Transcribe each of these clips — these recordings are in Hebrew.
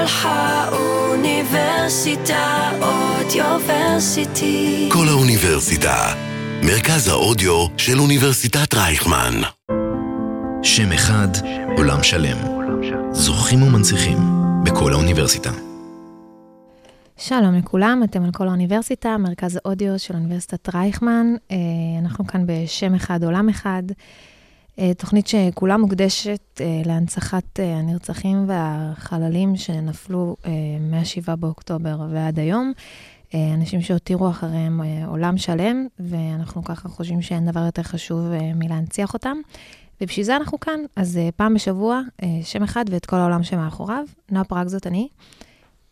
כל האוניברסיטה אודיוורסיטי. כל האוניברסיטה, מרכז האודיו של אוניברסיטת רייכמן. שם אחד, עולם שלם. זוכים ומנציחים בכל האוניברסיטה. שלום לכולם, אתם על כל האוניברסיטה, מרכז האודיו של אוניברסיטת רייכמן. אה, אנחנו כאן בשם אחד, עולם אחד. אה, תוכנית שכולה מוקדשת אה, להנצחת הנרצחים והחללים שנפלו מ-7 באוקטובר ועד היום. אנשים שהותירו אחריהם עולם שלם, ואנחנו ככה חושבים שאין דבר יותר חשוב מלהנציח אותם. ובשביל זה אנחנו כאן. אז פעם בשבוע, שם אחד ואת כל העולם שמאחוריו. נועה פרק זאת אני.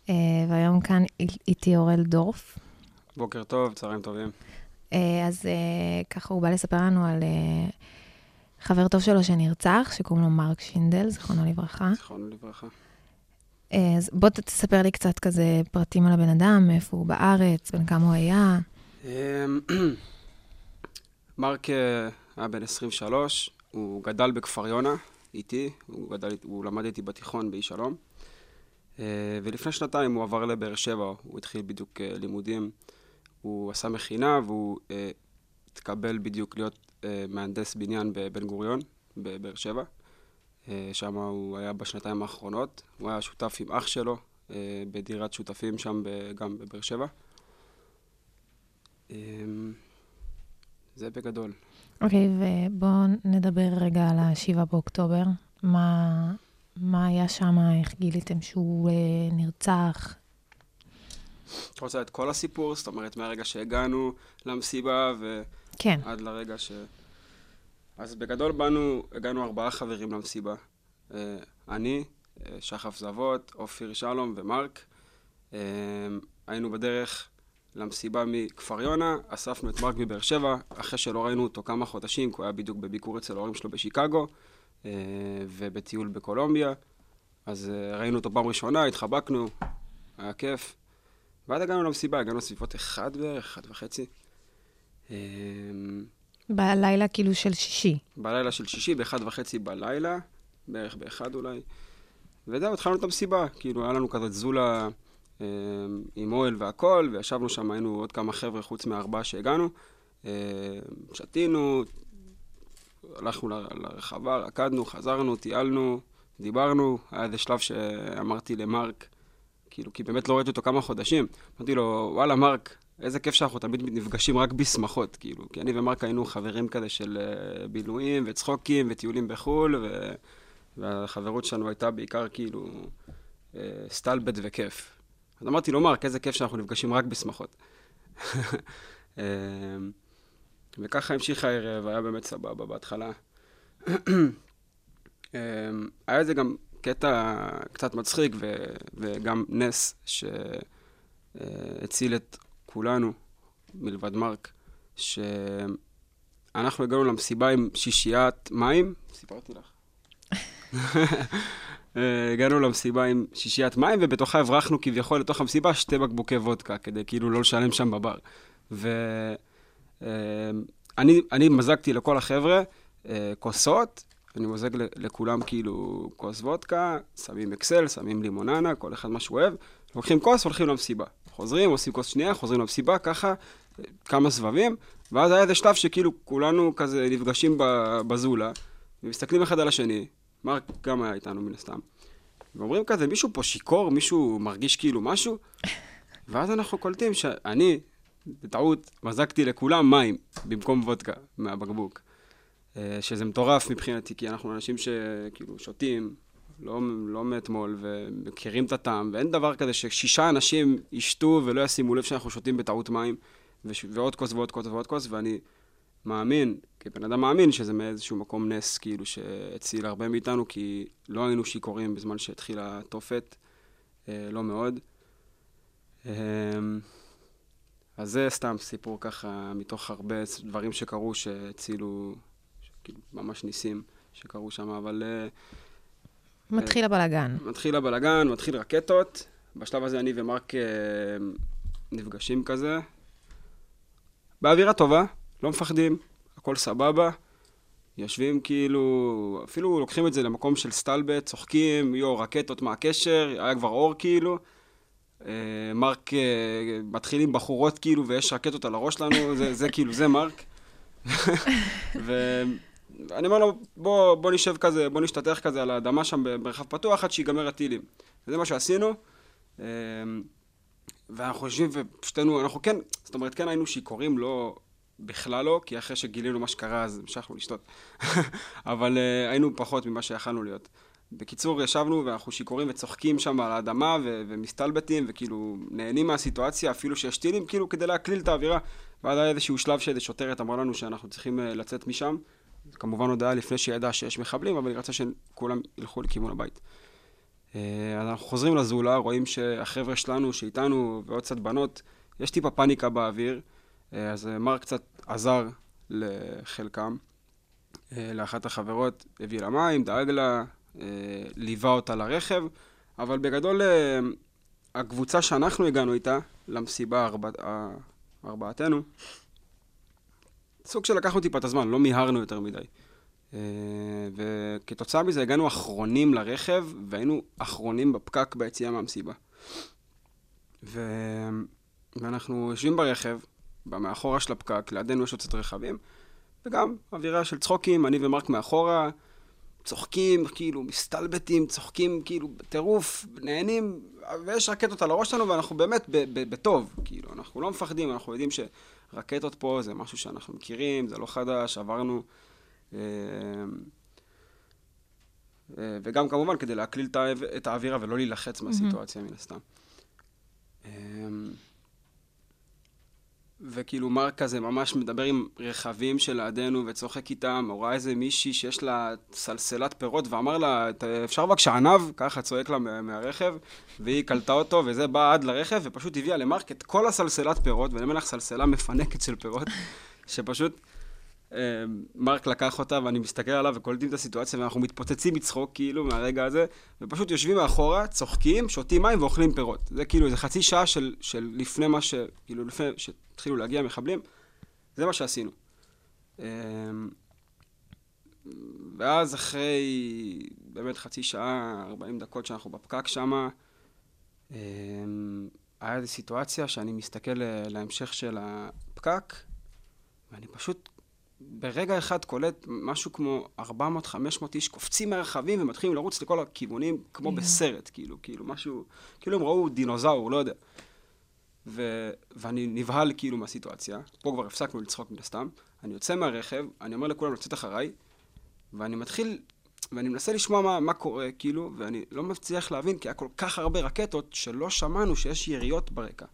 אה, והיום כאן איתי אורל דורף. בוקר טוב, צהריים טובים. אה, אז אה, ככה הוא בא לספר לנו על חבר טוב שלו שנרצח, שקוראים לו מרק שינדל, זיכרונו לברכה. זיכרונו לברכה. אז בוא תספר לי קצת כזה פרטים על הבן אדם, מאיפה הוא בארץ, בן כמה הוא היה. אמ, מרק היה בן 23, הוא גדל בכפר יונה, איתי, הוא, גדל, הוא למד איתי בתיכון באי שלום. אה, ולפני שנתיים הוא עבר לבאר שבע, הוא התחיל בדיוק אה, לימודים, הוא עשה מכינה והוא אה, התקבל בדיוק להיות מהנדס בניין בבן גוריון, בבאר שבע. שם הוא היה בשנתיים האחרונות, הוא היה שותף עם אח שלו בדירת שותפים שם גם בבאר שבע. זה בגדול. אוקיי, okay, ובואו נדבר רגע על ה-7 באוקטובר. מה, מה היה שם, איך גיליתם שהוא אה, נרצח? את רוצה את כל הסיפור? זאת אומרת, מהרגע שהגענו למסיבה ועד כן. לרגע ש... אז בגדול באנו, הגענו ארבעה חברים למסיבה. אה, אני, אה, שחף זבות, אופיר שלום ומרק. אה, היינו בדרך למסיבה מכפר יונה, אספנו את מרק מבאר שבע, אחרי שלא ראינו אותו כמה חודשים, כי הוא היה בדיוק בביקור אצל ההורים שלו בשיקגו. ובטיול בקולומביה. אז ראינו אותו פעם ראשונה, התחבקנו, היה כיף. ואז הגענו למסיבה, הגענו לסביבות אחד בערך, אחד וחצי. אה, בלילה כאילו של שישי. בלילה של שישי, באחד וחצי בלילה, בערך באחד אולי. וזהו, התחלנו את המסיבה. כאילו, היה לנו כזה זולה אה, עם אוהל והכול, וישבנו שם, היינו עוד כמה חבר'ה חוץ מהארבעה שהגענו. אה, שתינו, הלכנו לרחבה, רקדנו, חזרנו, טיילנו, דיברנו. היה איזה שלב שאמרתי למרק, כאילו, כי באמת לא ראיתי אותו כמה חודשים. אמרתי לו, וואלה, מרק, איזה כיף שאנחנו תמיד נפגשים רק בשמחות, כאילו. כי אני ומרק היינו חברים כזה של אה, בילויים וצחוקים וטיולים בחו"ל, ו... והחברות שלנו הייתה בעיקר כאילו אה, סטלבט וכיף. אז אמרתי לו, מרק, איזה כיף שאנחנו נפגשים רק בשמחות. אה, וככה המשיך הערב, היה באמת סבבה בהתחלה. אמ, היה איזה גם קטע קצת מצחיק ו, וגם נס שהציל את כולנו, מלבד מרק, שאנחנו הגענו למסיבה עם שישיית מים, סיפרתי לך. הגענו למסיבה עם שישיית מים, ובתוכה הברחנו כביכול לתוך המסיבה שתי בקבוקי וודקה, כדי כאילו לא לשלם שם בבר. ו... אמ, אני, אני מזגתי לכל החבר'ה אה, כוסות, אני מוזג לכולם כאילו כוס וודקה, שמים אקסל, שמים לימוננה, כל אחד מה שהוא אוהב, לוקחים כוס, הולכים למסיבה. חוזרים, עושים כוס שנייה, חוזרים למסיבה, ככה, כמה סבבים, ואז היה איזה שלב שכאילו כולנו כזה נפגשים בזולה, ומסתכלים אחד על השני, מרק גם היה איתנו מן הסתם, ואומרים כזה, מישהו פה שיכור, מישהו מרגיש כאילו משהו, ואז אנחנו קולטים שאני, בטעות מזגתי לכולם מים במקום וודקה מהבקבוק. אה, שזה מטורף מבחינתי, כי אנחנו אנשים שכאילו שותים, לא, לא מאתמול, ומכירים את הטעם, ואין דבר כזה ששישה אנשים ישתו ולא ישימו לב שאנחנו שותים בטעות מים, וש... ועוד כוס ועוד כוס ועוד כוס, ואני מאמין, כבן אדם מאמין, שזה מאיזשהו מקום נס, כאילו, שהציל הרבה מאיתנו, כי לא היינו שיכורים בזמן שהתחילה התופת, אה, לא מאוד. אה, אז זה סתם סיפור ככה מתוך הרבה דברים שקרו שהצילו, כאילו, ממש ניסים שקרו שם, אבל... אה, מתחיל הבלגן. מתחיל הבלגן, מתחיל רקטות. בשלב הזה אני ומרק אה, נפגשים כזה. באווירה טובה, לא מפחדים, הכל סבבה. יושבים כאילו, אפילו לוקחים את זה למקום של סטלבט, צוחקים, יו, רקטות, מה הקשר, היה כבר אור כאילו. אה, מרק אה, מתחיל עם בחורות כאילו, ויש רקטות על הראש שלנו, זה, זה כאילו, זה מרק. ואני אומר לו, בוא, בוא נשב כזה, בוא נשתטח כזה על האדמה שם במרחב פתוח עד שיגמר הטילים. וזה מה שעשינו. אה, ואנחנו יושבים ושתינו, אנחנו כן, זאת אומרת, כן היינו שיכורים, לא, בכלל לא, כי אחרי שגילינו מה שקרה אז המשכנו לשתות. אבל uh, היינו פחות ממה שיכלנו להיות. בקיצור, ישבנו ואנחנו שיכורים וצוחקים שם על האדמה ו- ומסתלבטים וכאילו נהנים מהסיטואציה, אפילו שיש טילים, כאילו כדי להקליל את האווירה. ואז היה איזשהו שלב שאיזו שוטרת אמרה לנו שאנחנו צריכים uh, לצאת משם. כמובן הודעה לפני שידע שיש מחבלים, אבל היא רצה שכולם ילכו לכיוון הבית. Uh, אז אנחנו חוזרים לזולה, רואים שהחבר'ה שלנו שאיתנו ועוד קצת בנות, יש טיפה פאניקה באוויר. אה, אז אה, מרק קצת עזר לחלקם, אה, לאחת החברות, הביא לה מים, דאג לה, ליווה אותה לרכב, אבל בגדול הקבוצה שאנחנו הגענו איתה, למסיבה ארבע, ארבעתנו, סוג של לקחנו טיפה את הזמן, לא מיהרנו יותר מדי. וכתוצאה מזה הגענו אחרונים לרכב, והיינו אחרונים בפקק ביציאה מהמסיבה. ו... ואנחנו יושבים ברכב, במאחורה של הפקק, לידינו יש עוד קצת רכבים, וגם אווירה של צחוקים, אני ומרק מאחורה, צוחקים, כאילו, מסתלבטים, צוחקים, כאילו, בטירוף, נהנים, ויש רקטות על הראש שלנו, ואנחנו באמת בטוב, כאילו, אנחנו לא מפחדים, אנחנו יודעים שרקטות פה זה משהו שאנחנו מכירים, זה לא חדש, עברנו. אה, אה, וגם כמובן כדי להקליל את האווירה ולא להילחץ מהסיטואציה, מן הסתם. וכאילו מרק כזה ממש מדבר עם רכבים שלידינו וצוחק איתם, או ראה איזה מישהי שיש לה סלסלת פירות ואמר לה, אפשר בבקשה ענב? ככה צועק לה מהרכב, והיא קלטה אותו וזה בא עד לרכב ופשוט הביאה למרק את כל הסלסלת פירות, ואני אומר לך סלסלה מפנקת של פירות, שפשוט מרק לקח אותה ואני מסתכל עליו וקולטים את הסיטואציה ואנחנו מתפוצצים מצחוק כאילו מהרגע הזה, ופשוט יושבים מאחורה, צוחקים, שותים מים ואוכלים פירות. זה כאילו איזה חצי שעה של, של לפני מה ש... כאילו לפני שהתחילו להגיע מחבלים, זה מה שעשינו. אמ, ואז אחרי באמת חצי שעה, 40 דקות שאנחנו בפקק שם, אמ, היה איזו סיטואציה שאני מסתכל להמשך של הפקק, ואני פשוט ברגע אחד קולט משהו כמו 400-500 איש קופצים מהרכבים ומתחילים לרוץ לכל הכיוונים, כמו yeah. בסרט, כאילו, כאילו משהו, כאילו הם ראו דינוזאור, לא יודע. ו... ואני נבהל כאילו מהסיטואציה, פה כבר הפסקנו לצחוק מן הסתם, אני יוצא מהרכב, אני אומר לכולם לצאת אחריי, ואני מתחיל, ואני מנסה לשמוע מה, מה קורה, כאילו, ואני לא מצליח להבין, כי היה כל כך הרבה רקטות שלא שמענו שיש יריות ברקע.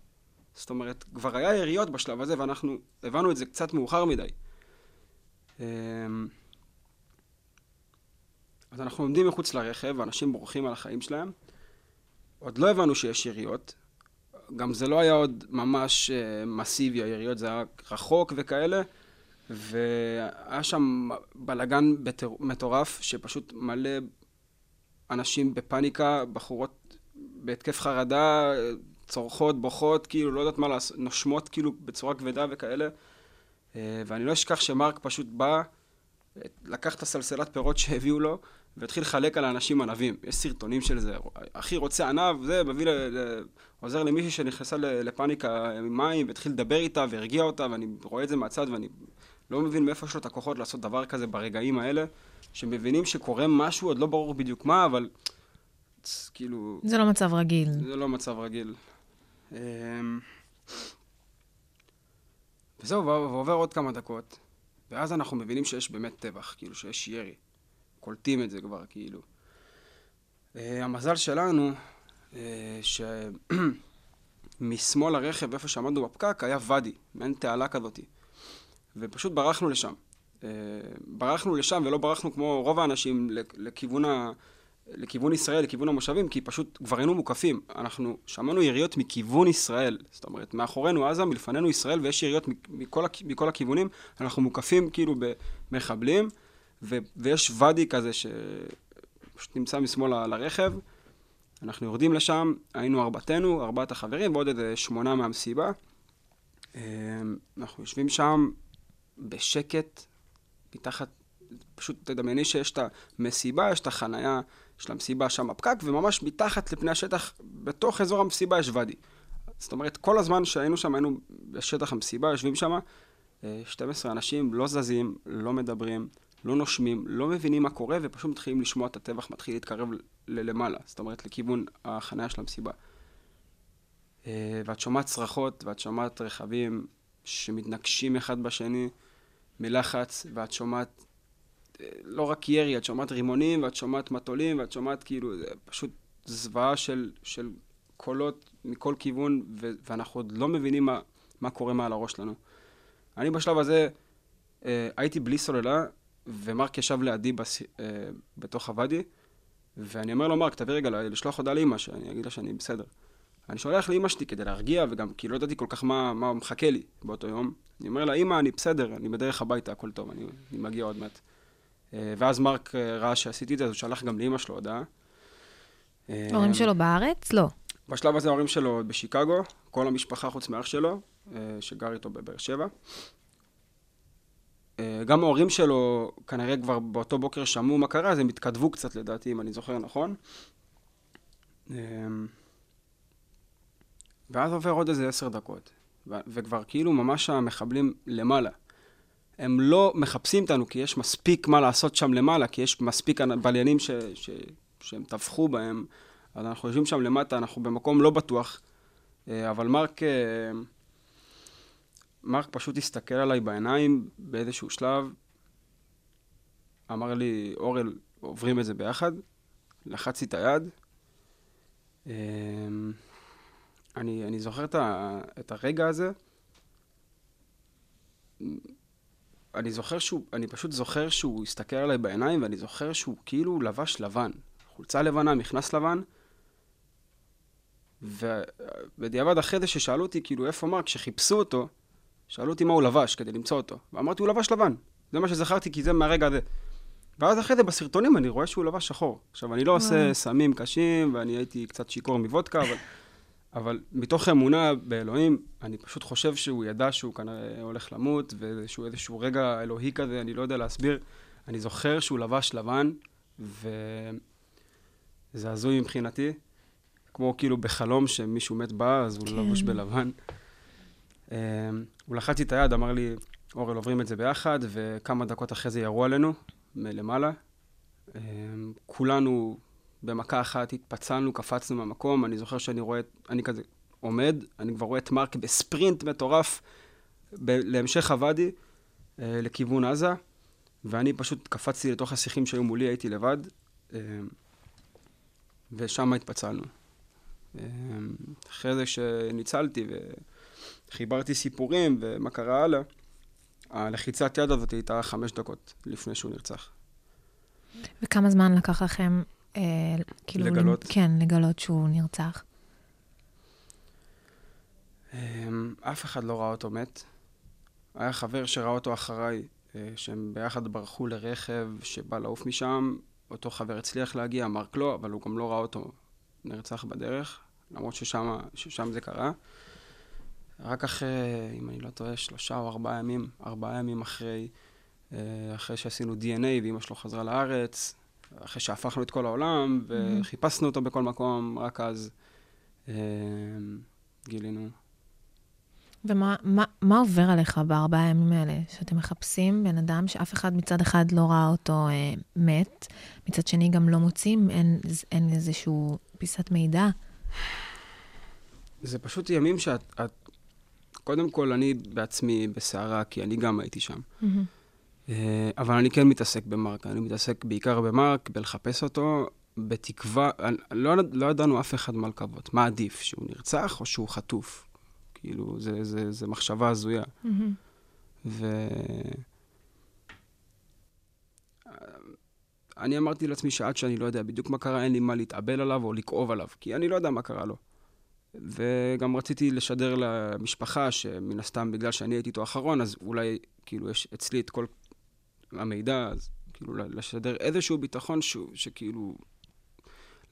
זאת אומרת, כבר היה יריות בשלב הזה, ואנחנו הבנו את זה קצת מאוחר מדי. אמ, אז אנחנו עומדים מחוץ לרכב, ואנשים בורחים על החיים שלהם. עוד לא הבנו שיש יריות, גם זה לא היה עוד ממש uh, מסיבי, היריות, זה היה רחוק וכאלה, והיה שם בלאגן מטורף, שפשוט מלא אנשים בפאניקה, בחורות בהתקף חרדה, צורחות, בוכות, כאילו, לא יודעת מה לעשות, נושמות כאילו בצורה כבדה וכאלה. Uh, ואני לא אשכח שמרק פשוט בא, לקח את הסלסלת פירות שהביאו לו, והתחיל לחלק על האנשים ענבים. יש סרטונים של זה. אחי רוצה ענב, זה, מביא, ל, ל, עוזר למישהי שנכנסה לפאניקה עם מים, והתחיל לדבר איתה והרגיע אותה, ואני רואה את זה מהצד, ואני לא מבין מאיפה יש לו את הכוחות לעשות דבר כזה ברגעים האלה, שמבינים שקורה משהו, עוד לא ברור בדיוק מה, אבל כאילו... זה לא מצב רגיל. זה לא מצב רגיל. וזהו, ועובר עוד כמה דקות, ואז אנחנו מבינים שיש באמת טבח, כאילו שיש ירי. קולטים את זה כבר, כאילו. Uh, המזל שלנו, uh, שמשמאל הרכב, איפה שעמדנו בפקק, היה ואדי, מעין תעלה כזאתי. ופשוט ברחנו לשם. Uh, ברחנו לשם ולא ברחנו כמו רוב האנשים לכיוון, ה... לכיוון ישראל, לכיוון המושבים, כי פשוט כבר היינו מוקפים. אנחנו שמענו יריות מכיוון ישראל. זאת אומרת, מאחורינו עזה, מלפנינו ישראל, ויש יריות מכל, מכל הכיוונים. אנחנו מוקפים כאילו במחבלים. ו- ויש ואדי כזה שפשוט נמצא משמאל לרכב. אנחנו יורדים לשם, היינו ארבעתנו, ארבעת החברים, ועוד איזה שמונה מהמסיבה. אמ, אנחנו יושבים שם בשקט, מתחת פשוט תדמייני שיש את המסיבה, יש את החנייה של המסיבה שם הפקק, וממש מתחת לפני השטח, בתוך אזור המסיבה יש ואדי. זאת אומרת, כל הזמן שהיינו שם, היינו בשטח המסיבה, יושבים שם, 12 אנשים לא זזים, לא מדברים, לא נושמים, לא מבינים מה קורה, ופשוט מתחילים לשמוע את הטבח מתחיל להתקרב ללמעלה, זאת אומרת, לכיוון החניה של המסיבה. אה, ואת שומעת צרחות, ואת שומעת רכבים שמתנגשים אחד בשני מלחץ, ואת שומעת אה, לא רק ירי, את שומעת רימונים, ואת שומעת מטולים, ואת שומעת כאילו, זה פשוט זוועה של, של קולות מכל כיוון, ו- ואנחנו עוד לא מבינים מה, מה קורה מעל הראש שלנו. אני בשלב הזה אה, הייתי בלי סוללה, ומרק ישב לידי בס... אה, בתוך הוואדי, ואני אומר לו, מרק, תביא רגע לשלוח הודעה לאמא, שאני אגיד לה שאני בסדר. אני שולח לאמא שלי כדי להרגיע, וגם כי לא ידעתי כל כך מה, מה מחכה לי באותו יום. אני אומר לה, אמא, אני בסדר, אני בדרך הביתה, הכל טוב, אני, אני מגיע עוד מעט. אה, ואז מרק אה, ראה שעשיתי את זה, אז הוא שלח גם לאמא שלו הודעה. ההורים אה, שלו בארץ? לא. בשלב הזה ההורים שלו בשיקגו, כל המשפחה חוץ מאח שלו, שגר איתו בבאר שבע. גם ההורים שלו כנראה כבר באותו בוקר שמעו מה קרה, אז הם התכתבו קצת לדעתי, אם אני זוכר נכון. ואז עובר עוד איזה עשר דקות, וכבר כאילו ממש המחבלים למעלה. הם לא מחפשים אותנו כי יש מספיק מה לעשות שם למעלה, כי יש מספיק בליינים ש- ש- שהם טבחו בהם, אז אנחנו יושבים שם למטה, אנחנו במקום לא בטוח, אה, אבל מרק, אה, מרק פשוט הסתכל עליי בעיניים באיזשהו שלב, אמר לי, אורל, עוברים את זה ביחד, לחצתי את היד, אה, אני, אני זוכר את, ה, את הרגע הזה. אני זוכר שהוא, אני פשוט זוכר שהוא הסתכל עליי בעיניים, ואני זוכר שהוא כאילו לבש לבן. חולצה לבנה, מכנס לבן. ובדיעבד אחרי זה ששאלו אותי, כאילו, איפה מרק, כשחיפשו אותו, שאלו אותי מה הוא לבש כדי למצוא אותו. ואמרתי, הוא לבש לבן. זה מה שזכרתי, כי זה מהרגע הזה. ואז אחרי זה בסרטונים אני רואה שהוא לבש שחור. עכשיו, אני לא עושה סמים קשים, ואני הייתי קצת שיכור מוודקה, אבל... אבל מתוך אמונה באלוהים, אני פשוט חושב שהוא ידע שהוא כנראה הולך למות, ואיזשהו איזשהו רגע אלוהי כזה, אני לא יודע להסביר. אני זוכר שהוא לבש לבן, וזה הזוי מבחינתי. כמו כאילו בחלום שמישהו מת בא, אז הוא כן. לבוש בלבן. אמ, הוא לחץ לי את היד, אמר לי, אורל, עוברים את זה ביחד, וכמה דקות אחרי זה ירו עלינו, מלמעלה. אמ, כולנו במכה אחת התפצלנו, קפצנו מהמקום, אני זוכר שאני רואה, אני כזה עומד, אני כבר רואה את מרק בספרינט מטורף ב- להמשך הוואדי, אה, לכיוון עזה, ואני פשוט קפצתי לתוך השיחים שהיו מולי, הייתי לבד, אה, ושם התפצלנו. אה, אחרי זה שניצלתי וחיברתי סיפורים ומה קרה הלאה, הלחיצת יד הזאת הייתה חמש דקות לפני שהוא נרצח. וכמה זמן לקח לכם אה, כאילו... לגלות? כן, לגלות שהוא נרצח. אמ, אף אחד לא ראה אותו מת. היה חבר שראה אותו אחריי, אה, שהם ביחד ברחו לרכב שבא לעוף משם. אותו חבר הצליח להגיע, מרק לא, אבל הוא גם לא ראה אותו נרצח בדרך, למרות ששם, ששם זה קרה. רק אחרי, אם אני לא טועה, שלושה או ארבעה ימים, ארבעה ימים אחרי, אה, אחרי שעשינו DNA ואימא שלו חזרה לארץ, אחרי שהפכנו את כל העולם, וחיפשנו אותו בכל מקום, רק אז אה, גילינו. ומה מה, מה עובר עליך בארבעה הימים האלה? שאתם מחפשים בן אדם שאף אחד מצד אחד לא ראה אותו אה, מת, מצד שני גם לא מוצאים, אין, אין איזשהו פיסת מידע? זה פשוט ימים שאת... את, קודם כל, אני בעצמי בסערה, כי אני גם הייתי שם. Mm-hmm. אה, אבל אני כן מתעסק במרק, אני מתעסק בעיקר במרק, בלחפש אותו, בתקווה, לא, לא ידענו אף אחד מה לקוות. מה עדיף, שהוא נרצח או שהוא חטוף? כאילו, זה, זה, זה מחשבה הזויה. Mm-hmm. ו... אני אמרתי לעצמי שעד שאני לא יודע בדיוק מה קרה, אין לי מה להתאבל עליו או לכאוב עליו, כי אני לא יודע מה קרה לו. וגם רציתי לשדר למשפחה, שמן הסתם, בגלל שאני הייתי איתו אחרון, אז אולי, כאילו, יש אצלי את כל המידע, אז כאילו לשדר איזשהו ביטחון שהוא, שכאילו,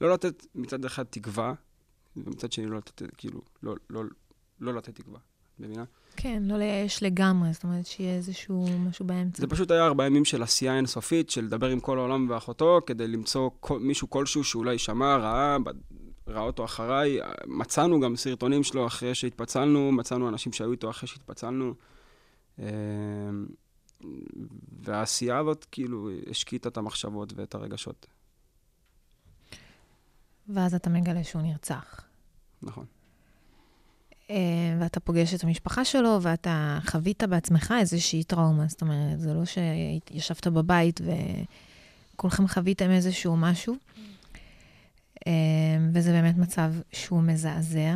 לא לתת מצד אחד תקווה, ומצד שני לא לתת, כאילו, לא, לא, לא לתת תקווה. מבינה? כן, לא לייאש לגמרי, זאת אומרת שיהיה איזשהו משהו באמצע. זה פשוט היה ארבעה ימים של עשייה אינסופית, של לדבר עם כל העולם ואחותו, כדי למצוא כל, מישהו כלשהו שאולי שמע, ראה, ראה אותו אחריי. מצאנו גם סרטונים שלו אחרי שהתפצלנו, מצאנו אנשים שהיו איתו אחרי שהתפצלנו. והעשייה הזאת כאילו השקיטה את המחשבות ואת הרגשות. ואז אתה מגלה שהוא נרצח. נכון. אה, ואתה פוגש את המשפחה שלו, ואתה חווית בעצמך איזושהי טראומה. זאת אומרת, זה לא שישבת בבית וכולכם חוויתם איזשהו משהו. אה, וזה באמת מצב שהוא מזעזע.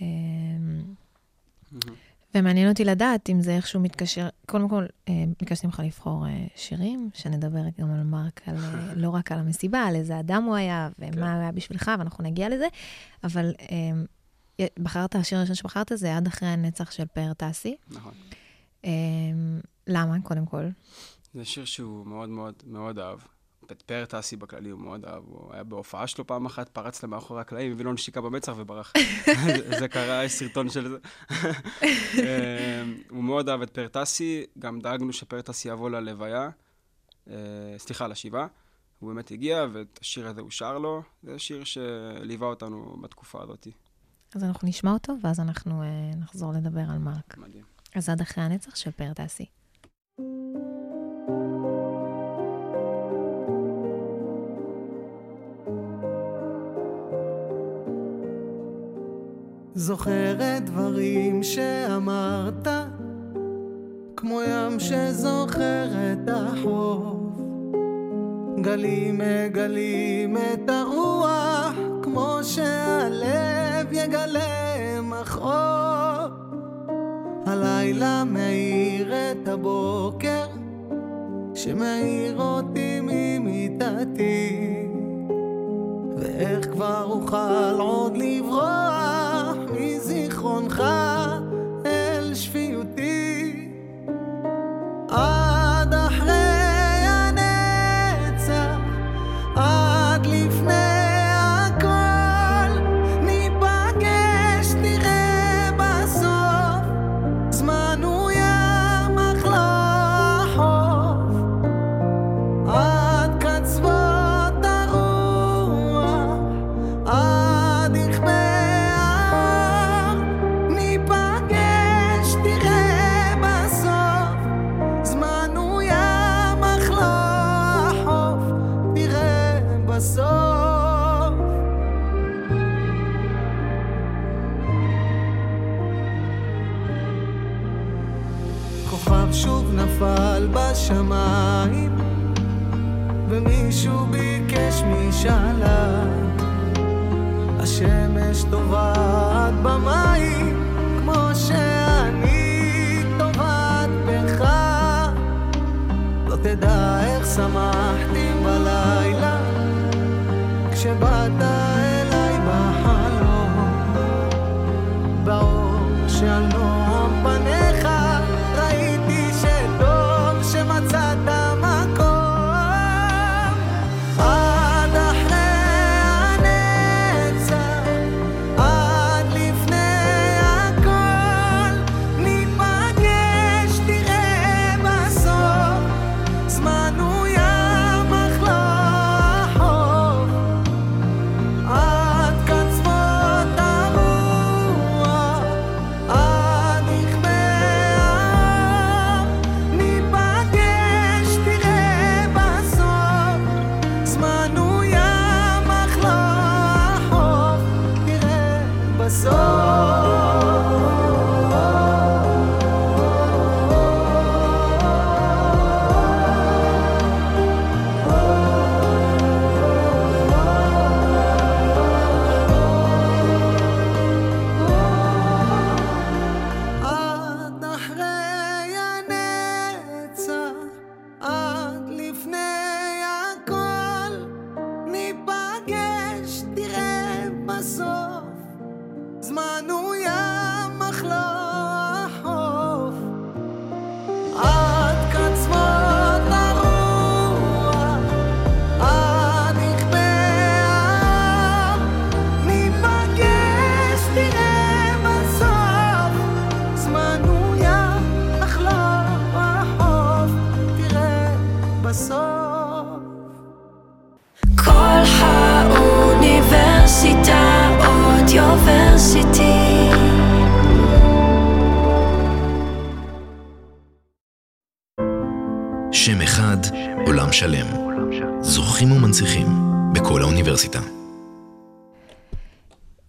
אה, ומעניין אותי לדעת אם זה איכשהו מתקשר, קודם כל, ביקשתי ממך לבחור שירים, שנדבר גם על מרק, על, לא רק על המסיבה, על איזה אדם הוא היה, ומה כן. היה בשבילך, ואנחנו נגיע לזה, אבל בחרת, השיר הראשון שבחרת זה עד אחרי הנצח של פאר טאסי. נכון. למה, קודם כל? זה שיר שהוא מאוד מאוד מאוד אהב. את פאר טאסי בכללי הוא מאוד אהב. הוא היה בהופעה שלו פעם אחת, פרץ למאחורי הקלעים, הביא לו נשיקה במצח וברח. זה קרה, יש סרטון של זה. אמ, הוא מאוד אהב את פאר טאסי, גם דאגנו שפאר טאסי יבוא ללוויה, אה, סליחה, לשבעה. הוא באמת הגיע, ואת השיר הזה הוא שר לו. זה שיר שליווה אותנו בתקופה הזאת. אז אנחנו נשמע אותו, ואז אנחנו uh, נחזור לדבר על מרק. מדהים. אז עד אחרי הנצח של פאר דסי. זוכרת דברים שאמרת, כמו ים שזוכר את החוף. גלים מגלים את הרוח, כמו שהלב יגלה מחור. הלילה מאיר את הבוקר, שמאיר אותי ממיטתי. ואיך כבר אוכל עוד לברוח מזיכרונך משאלה השמש כמו שאני לא תדע איך שמחתי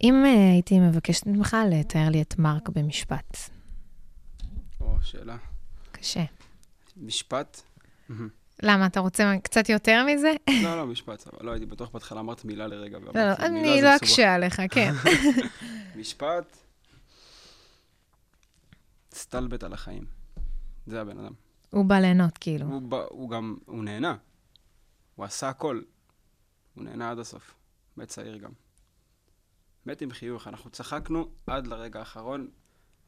אם אה, הייתי מבקשת ממך לתאר לי את מרק במשפט. או, שאלה. קשה. משפט? למה, אתה רוצה קצת יותר מזה? לא, לא, משפט, אבל לא הייתי בטוח בהתחלה, אמרת מילה לרגע. לא, לא, אני לא. אקשה עליך, כן. משפט, סטלבט על החיים. זה הבן אדם. הוא בא ליהנות, כאילו. הוא, בא- הוא גם, הוא נהנה. הוא עשה הכל. הוא נהנה עד הסוף. מת צעיר גם. מת עם חיוך. אנחנו צחקנו עד לרגע האחרון,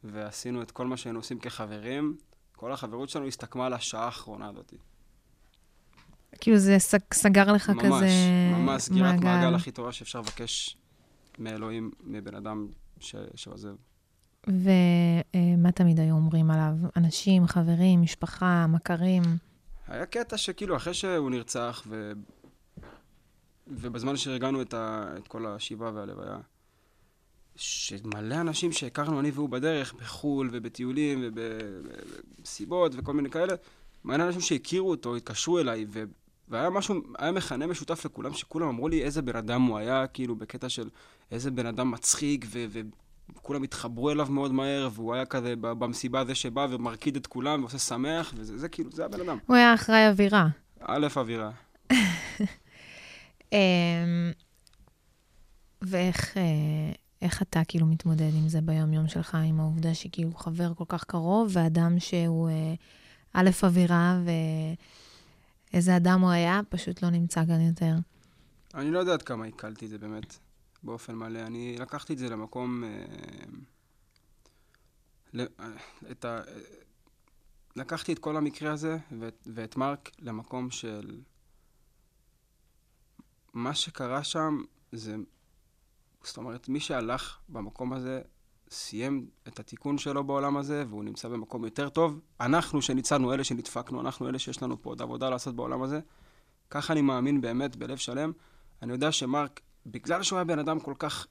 ועשינו את כל מה שהיינו עושים כחברים. כל החברות שלנו הסתכמה על השעה האחרונה הזאת. כאילו זה ס- סגר לך ממש, כזה ממש סגירת מעגל הכי טובה שאפשר לבקש מאלוהים, מבן אדם ש- שעוזב. ומה תמיד היו אומרים עליו? אנשים, חברים, משפחה, מכרים. היה קטע שכאילו, אחרי שהוא נרצח, ו... ובזמן שארגנו את, ה... את כל השבעה והלוויה, שמלא אנשים שהכרנו, אני והוא בדרך, בחו"ל ובטיולים ובמסיבות וכל מיני כאלה, מלא אנשים שהכירו אותו, התקשרו אליי, ו... והיה משהו, היה מכנה משותף לכולם, שכולם אמרו לי איזה בן אדם הוא היה, כאילו, בקטע של איזה בן אדם מצחיק, ו... וכולם התחברו אליו מאוד מהר, והוא היה כזה במסיבה זה שבא ומרקיד את כולם ועושה שמח, וזה זה כאילו, זה הבן אדם. הוא היה אחראי אווירה. א', אווירה. אמ, ואיך אה, איך אתה כאילו מתמודד עם זה ביום-יום שלך, עם העובדה שכאילו חבר כל כך קרוב, ואדם שהוא אה, א', אווירה, ואיזה אדם הוא היה, פשוט לא נמצא כאן יותר. אני לא יודע עד כמה עיכלתי את זה באמת, באופן מלא. אני לקחתי את זה למקום... אה, אה, את ה... לקחתי את כל המקרה הזה ואת, ואת מרק למקום של... מה שקרה שם זה... זאת אומרת, מי שהלך במקום הזה סיים את התיקון שלו בעולם הזה, והוא נמצא במקום יותר טוב. אנחנו שניצלנו, אלה שנדפקנו, אנחנו אלה שיש לנו פה עוד עבודה לעשות בעולם הזה. ככה אני מאמין באמת, בלב שלם. אני יודע שמרק, בגלל שהוא היה בן אדם כל כך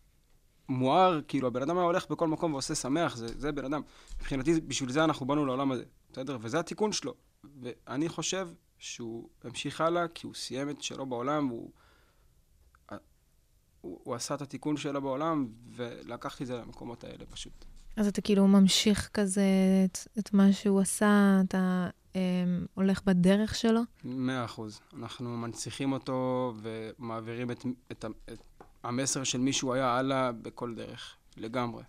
מואר, כאילו, הבן אדם היה הולך בכל מקום ועושה שמח, זה, זה בן אדם. מבחינתי, בשביל זה אנחנו באנו לעולם הזה, בסדר? וזה התיקון שלו. ואני חושב שהוא המשיך הלאה, כי הוא סיים את שלו בעולם, והוא... הוא, הוא עשה את התיקון שלו בעולם, ולקחתי את זה למקומות האלה פשוט. אז אתה כאילו ממשיך כזה את, את מה שהוא עשה, אתה אה, הולך בדרך שלו? מאה אחוז. אנחנו מנציחים אותו ומעבירים את, את, את המסר של מי שהוא היה הלאה בכל דרך, לגמרי.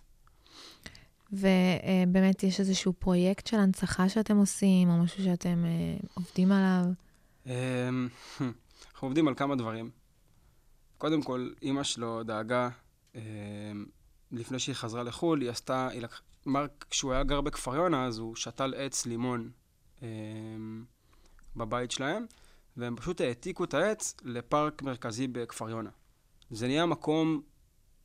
ובאמת יש איזשהו פרויקט של הנצחה שאתם עושים, או משהו שאתם אה, עובדים עליו? אמ, אנחנו עובדים על כמה דברים. קודם כל, אימא שלו דאגה, אמ, לפני שהיא חזרה לחו"ל, היא עשתה, היא לקח... מרק, כשהוא היה גר בכפר יונה, אז הוא שתל עץ לימון אמ, בבית שלהם, והם פשוט העתיקו את העץ לפארק מרכזי בכפר יונה. זה נהיה מקום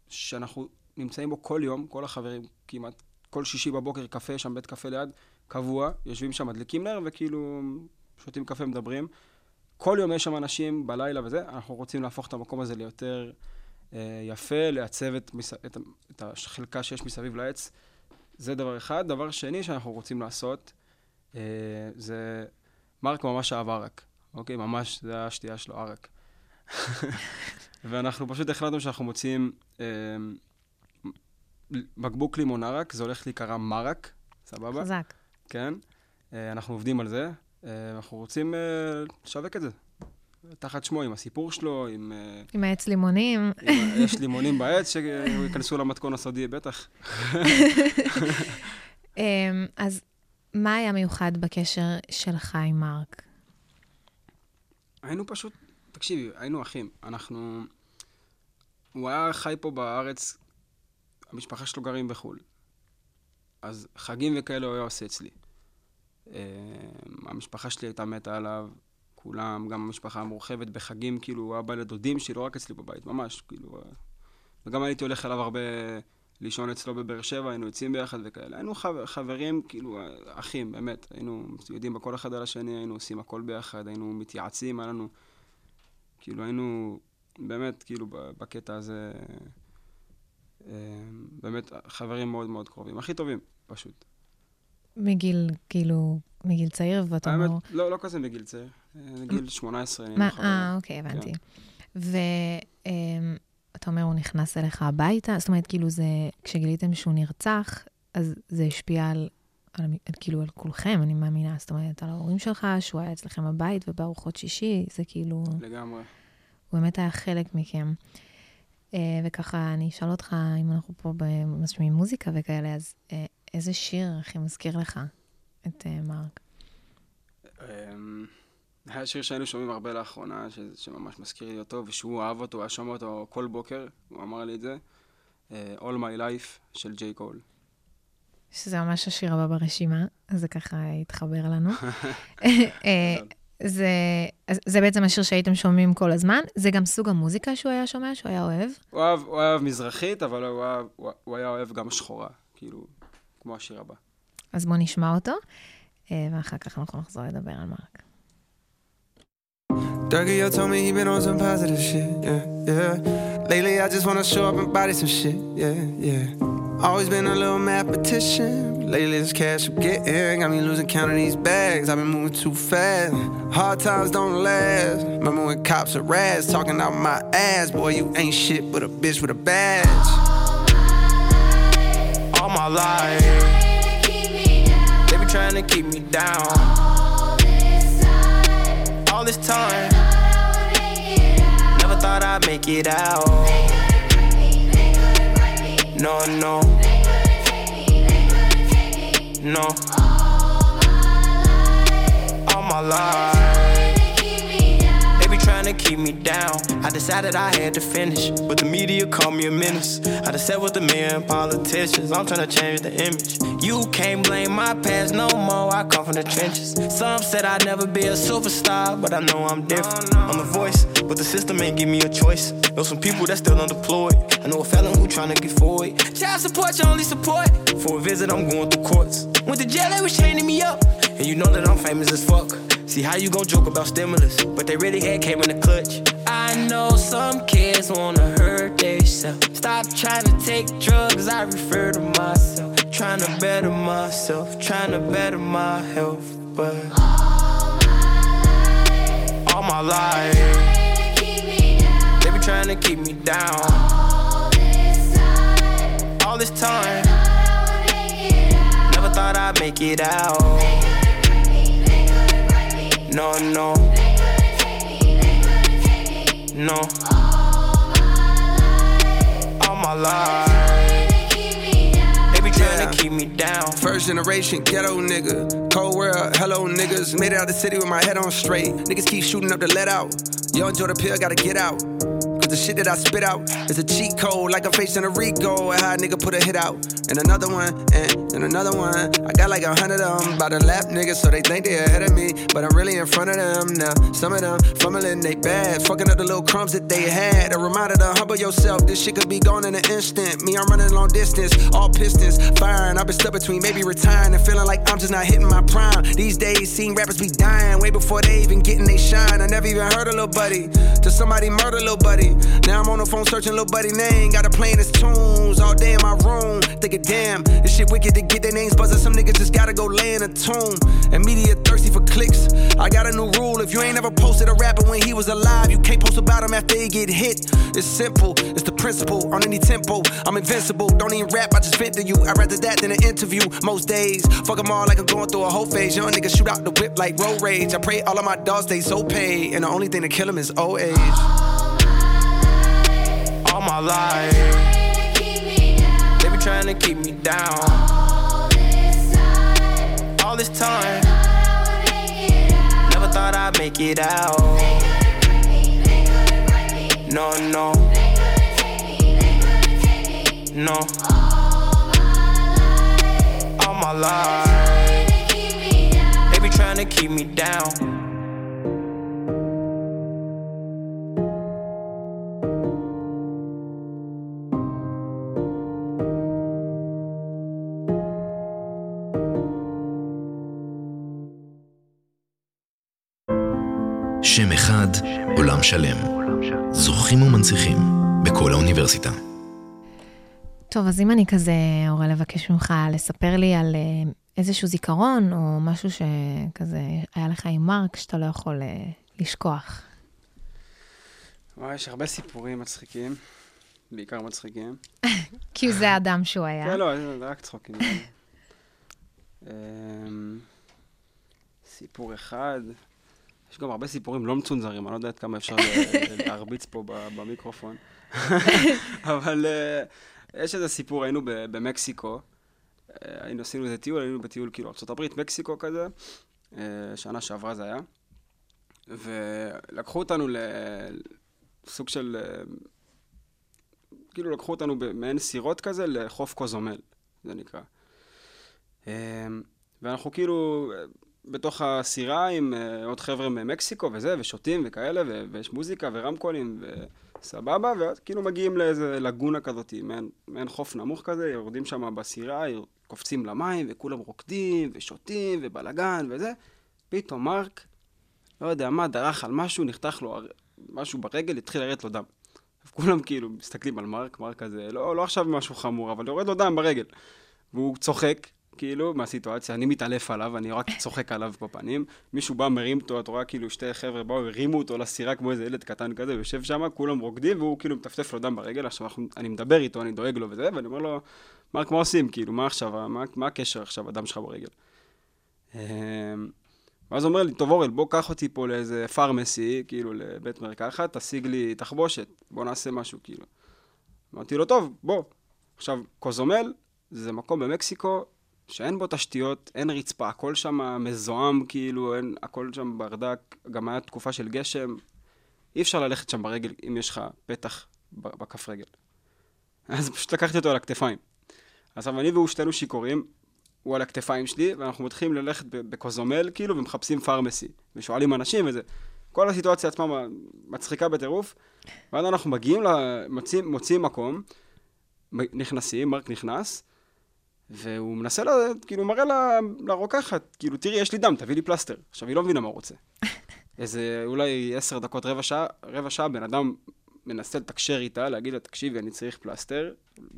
שאנחנו נמצאים בו כל יום, כל החברים, כמעט כל שישי בבוקר, קפה, שם בית קפה ליד, קבוע, יושבים שם, מדליקים נר, וכאילו שותים קפה, מדברים. כל יום יש שם אנשים בלילה וזה, אנחנו רוצים להפוך את המקום הזה ליותר אה, יפה, לעצב את. את, את החלקה שיש מסביב לעץ. זה דבר אחד. דבר שני שאנחנו רוצים לעשות, אה, זה... מרק ממש אהב ערק, אוקיי? ממש, זה השתייה שלו, ערק. ואנחנו פשוט החלטנו שאנחנו מוצאים אה, בקבוק לימון ערק, זה הולך להיקרא מרק, סבבה? חזק. כן. אה, אנחנו עובדים על זה. אה, אנחנו רוצים אה, לשווק את זה. תחת שמו, עם הסיפור שלו, עם... אה, עם העץ לימונים. עם יש לימונים בעץ שייכנסו למתכון הסודי, בטח. אמ, אז מה היה מיוחד בקשר שלך עם מרק? היינו פשוט, תקשיבי, היינו אחים. אנחנו... הוא היה חי פה בארץ, המשפחה שלו גרים בחו"ל. אז חגים וכאלה הוא היה עושה אצלי. אה, המשפחה שלי הייתה מתה עליו, כולם, גם המשפחה המורחבת בחגים, כאילו, הוא היה בא לדודים שלי, לא רק אצלי בבית, ממש, כאילו... אה, וגם הייתי הולך אליו הרבה לישון אצלו בבאר שבע, היינו יוצאים ביחד וכאלה. היינו חבר, חברים, כאילו, אה, אחים, באמת. היינו יודעים בכל אחד על השני, היינו עושים הכל ביחד, היינו מתייעצים, היה לנו... כאילו, היינו באמת, כאילו, בקטע הזה... באמת, חברים מאוד מאוד קרובים. הכי טובים, פשוט. מגיל, כאילו, מגיל צעיר, ואתה האמת, אומר, לא, לא כזה מגיל צעיר. אה, גיל 18, אני מה, לא אה, אוקיי, הבנתי. ואתה אומר, הוא נכנס אליך הביתה? זאת אומרת, כאילו זה, כשגיליתם שהוא נרצח, אז זה השפיע על, על, על כאילו על כולכם, אני מאמינה. זאת אומרת, על ההורים שלך, שהוא היה אצלכם בבית ובארוחות שישי, זה כאילו, לגמרי. הוא באמת היה חלק מכם. אה, וככה, אני אשאל אותך, אם אנחנו פה משמיעים מוזיקה וכאלה, אז אה, איזה שיר הכי מזכיר לך את אה, מרק? אמ, היה שיר שהיינו שומעים הרבה לאחרונה, ש- שממש מזכיר לי אותו, ושהוא אהב אותו, הוא היה שומע אותו כל בוקר, הוא אמר לי את זה. אה, All My Life של ג'יי קול. שזה ממש השיר הבא ברשימה, אז זה ככה התחבר לנו. אה, זה, בעצם השיר שהייתם שומעים כל הזמן, זה גם סוג המוזיקה שהוא היה שומע, שהוא היה אוהב. הוא אהב, הוא אהב מזרחית, אבל הוא, אהב, הוא, הוא היה אוהב גם שחורה, כאילו, כמו השיר הבא. אז בואו נשמע אותו, אה, ואחר כך אנחנו נחזור לדבר על מרק. Dougie, yo told me he been on some positive shit, yeah, yeah. Lately, I just wanna show up and body some shit, yeah, yeah. Always been a little mathematician. Lately, this cash I'm getting got me losing count of these bags. I've been moving too fast. Hard times don't last. Remember when cops are rats talking out my ass? Boy, you ain't shit but a bitch with a badge. All my life, they be trying to keep me down. All this time, never thought I'd make it out. No, no, no. All my life, they be trying keep me down. I decided I had to finish, but the media called me a menace. I just sat with the men politicians. I'm trying to change the image. You can't blame my past no more. I come from the trenches. Some said I'd never be a superstar, but I know I'm different. I'm the voice, but the system ain't give me a choice. Know some people that still unemployed. I know a felon who trying to get forward. Child support, your only support. For a visit, I'm going through courts. Went to jail, they was chaining me up. And you know that I'm famous as fuck. See how you gon' joke about stimulus, but they really had came in the clutch. I know some kids wanna hurt themselves. Stop trying to take drugs, I refer to myself. Trying to better myself, trying to better my health, but all my life, All my life. they be trying to keep me down. All this time, never thought I'd make it out. No, no. They couldn't take me, they couldn't take me. No. All my life. They be trying to keep me down. First generation ghetto nigga. Cold world, hello niggas. Made it out the city with my head on straight. Niggas keep shooting up the let out. Yo, enjoy the pill, gotta get out. The shit that I spit out is a cheat code, like I'm facing a Rico. And how a nigga put a hit out. And another one, and, and another one. I got like a hundred of them by the lap niggas, so they think they ahead of me. But I'm really in front of them now. Some of them fumbling they bad, fucking up the little crumbs that they had. A reminder to humble yourself, this shit could be gone in an instant. Me, I'm running long distance, all pistons firing. I've been stuck between maybe retiring and feeling like I'm just not hitting my prime. These days, seeing rappers be dying way before they even getting they shine. I never even heard a little buddy till somebody murder little buddy. Now I'm on the phone searching little buddy name, got to playing his tunes all day in my room. Thinking, damn, this shit wicked to get their names buzzing. Some niggas just gotta go lay in a tomb. And media thirsty for clicks. I got a new rule: if you ain't ever posted a rapper when he was alive, you can't post about him after he get hit. It's simple, it's the principle. On any tempo, I'm invincible. Don't even rap, I just fit to you. I'd rather that than an interview. Most days, fuck them all like I'm going through a whole phase. Young niggas shoot out the whip like road rage. I pray all of my dogs stay so paid, and the only thing to kill them is old age. All my life, they be trying to keep me down. All this time, never thought I'd make it out. No, no, no. All my life, they be trying to keep me down. טוב, אז אם אני כזה, אורל, לבקש ממך לספר לי על uh, איזשהו זיכרון, או משהו שכזה היה לך עם מרק, שאתה לא יכול אה, לשכוח. וואי, יש הרבה סיפורים מצחיקים, בעיקר מצחיקים. כי זה האדם שהוא היה. כן, לא, זה רק צחוקים. אמ, סיפור אחד, יש גם הרבה סיפורים לא מצונזרים, אני לא יודע עד כמה אפשר ל- להרביץ פה במיקרופון. אבל אה, יש איזה סיפור, היינו במקסיקו, אה, היינו, עשינו איזה טיול, היינו בטיול כאילו ארה"ב, מקסיקו כזה, אה, שנה שעברה זה היה, ולקחו אותנו לסוג של, אה, כאילו לקחו אותנו במעין סירות כזה לחוף קוזומל, זה נקרא. ואנחנו כאילו בתוך הסירה עם עוד חבר'ה ממקסיקו וזה, ושותים וכאלה, ו- ויש מוזיקה ורמקולים וסבבה, ואז כאילו מגיעים לאיזה לגונה כזאת, מעין, מעין חוף נמוך כזה, יורדים שם בסירה, קופצים למים, וכולם רוקדים ושותים ובלאגן וזה. פתאום מרק, לא יודע מה, דרך על משהו, נחתך לו משהו ברגל, התחיל לרדת לו דם. כולם כאילו מסתכלים על מרק, מרק כזה, לא, לא עכשיו משהו חמור, אבל יורד לו דם ברגל. והוא צוחק, כאילו, מהסיטואציה, אני מתעלף עליו, אני רק צוחק עליו בפנים. מישהו בא, מרים אותו, את רואה כאילו שתי חבר'ה באו, הרימו אותו לסירה כמו איזה ילד קטן כזה, יושב שם, כולם רוקדים, והוא כאילו מטפטף לו דם ברגל. עכשיו אנחנו, אני מדבר איתו, אני דואג לו וזה, ואני אומר לו, מרק, מה עושים? כאילו, מה עכשיו, מה, מה הקשר עכשיו, הדם שלך ברגל? אמ, ואז אומר לי, טוב אורל, בוא קח אותי פה לאיזה פרמסי, כאילו לבית מרקחת, תשיג לי תחבושת, בוא נעשה משהו, כאילו. אמרתי לו, טוב, בוא. עכשיו, קוזומל זה מקום במקסיקו שאין בו תשתיות, אין רצפה, הכל שם מזוהם, כאילו, אין, הכל שם ברדק, גם היה תקופה של גשם. אי אפשר ללכת שם ברגל אם יש לך פתח בכף רגל. אז פשוט לקחתי אותו על הכתפיים. עכשיו, אני והוא שתינו שיכורים, הוא על הכתפיים שלי, ואנחנו מתחילים ללכת בקוזומל, כאילו, ומחפשים פרמסי, ושואלים אנשים וזה. כל הסיטואציה עצמה מצחיקה בטירוף, ואז אנחנו מגיעים, מוצאים, מוצאים מקום, נכנסים, מרק נכנס, והוא מנסה, לה, כאילו, מראה לה, לרוקחת, כאילו, תראי, יש לי דם, תביא לי פלסטר. עכשיו, היא לא מבינה מה הוא רוצה. איזה, אולי עשר דקות, רבע שעה, רבע שעה, בן אדם מנסה לתקשר איתה, להגיד לה, תקשיבי, אני צריך פלסטר,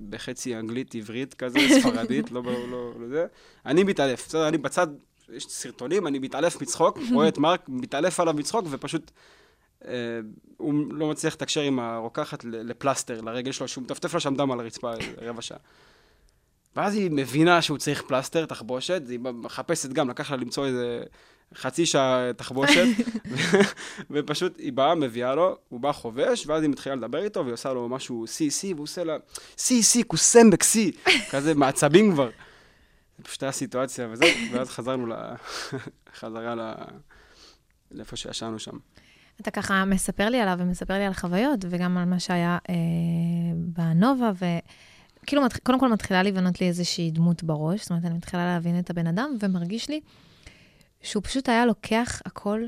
בחצי אנגלית, עברית כזה, ספרדית, לא, לא, לא, לא זה. אני מתעלף, בסדר, אני בצד, יש סרטונים, אני מתעלף מצחוק, רואה את מרק, מתעלף עליו מצחוק, ופשוט... אה, הוא לא מצליח לתקשר עם הרוקחת לפלסטר, לרגל שלו, שהוא מטפטף לה שם דם על הרצפה רבע שעה. ואז היא מבינה שהוא צריך פלסטר, תחבושת, היא מחפשת גם, לקח לה למצוא איזה חצי שעה תחבושת, ו- ופשוט היא באה, מביאה לו, הוא בא חובש, ואז היא מתחילה לדבר איתו, והיא עושה לו משהו סי, סי, והוא עושה לה, סי, סי, קוסמבק, סי, כזה מעצבים כבר. זה פשוט היה סיטואציה וזהו, ואז חזרנו. חזרה ל... לאיפה שישנו שם. אתה ככה מספר לי עליו ומספר לי על חוויות, וגם על מה שהיה אה, בנובה, וכאילו, מת, קודם כל מתחילה לבנות לי איזושהי דמות בראש, זאת אומרת, אני מתחילה להבין את הבן אדם, ומרגיש לי שהוא פשוט היה לוקח הכל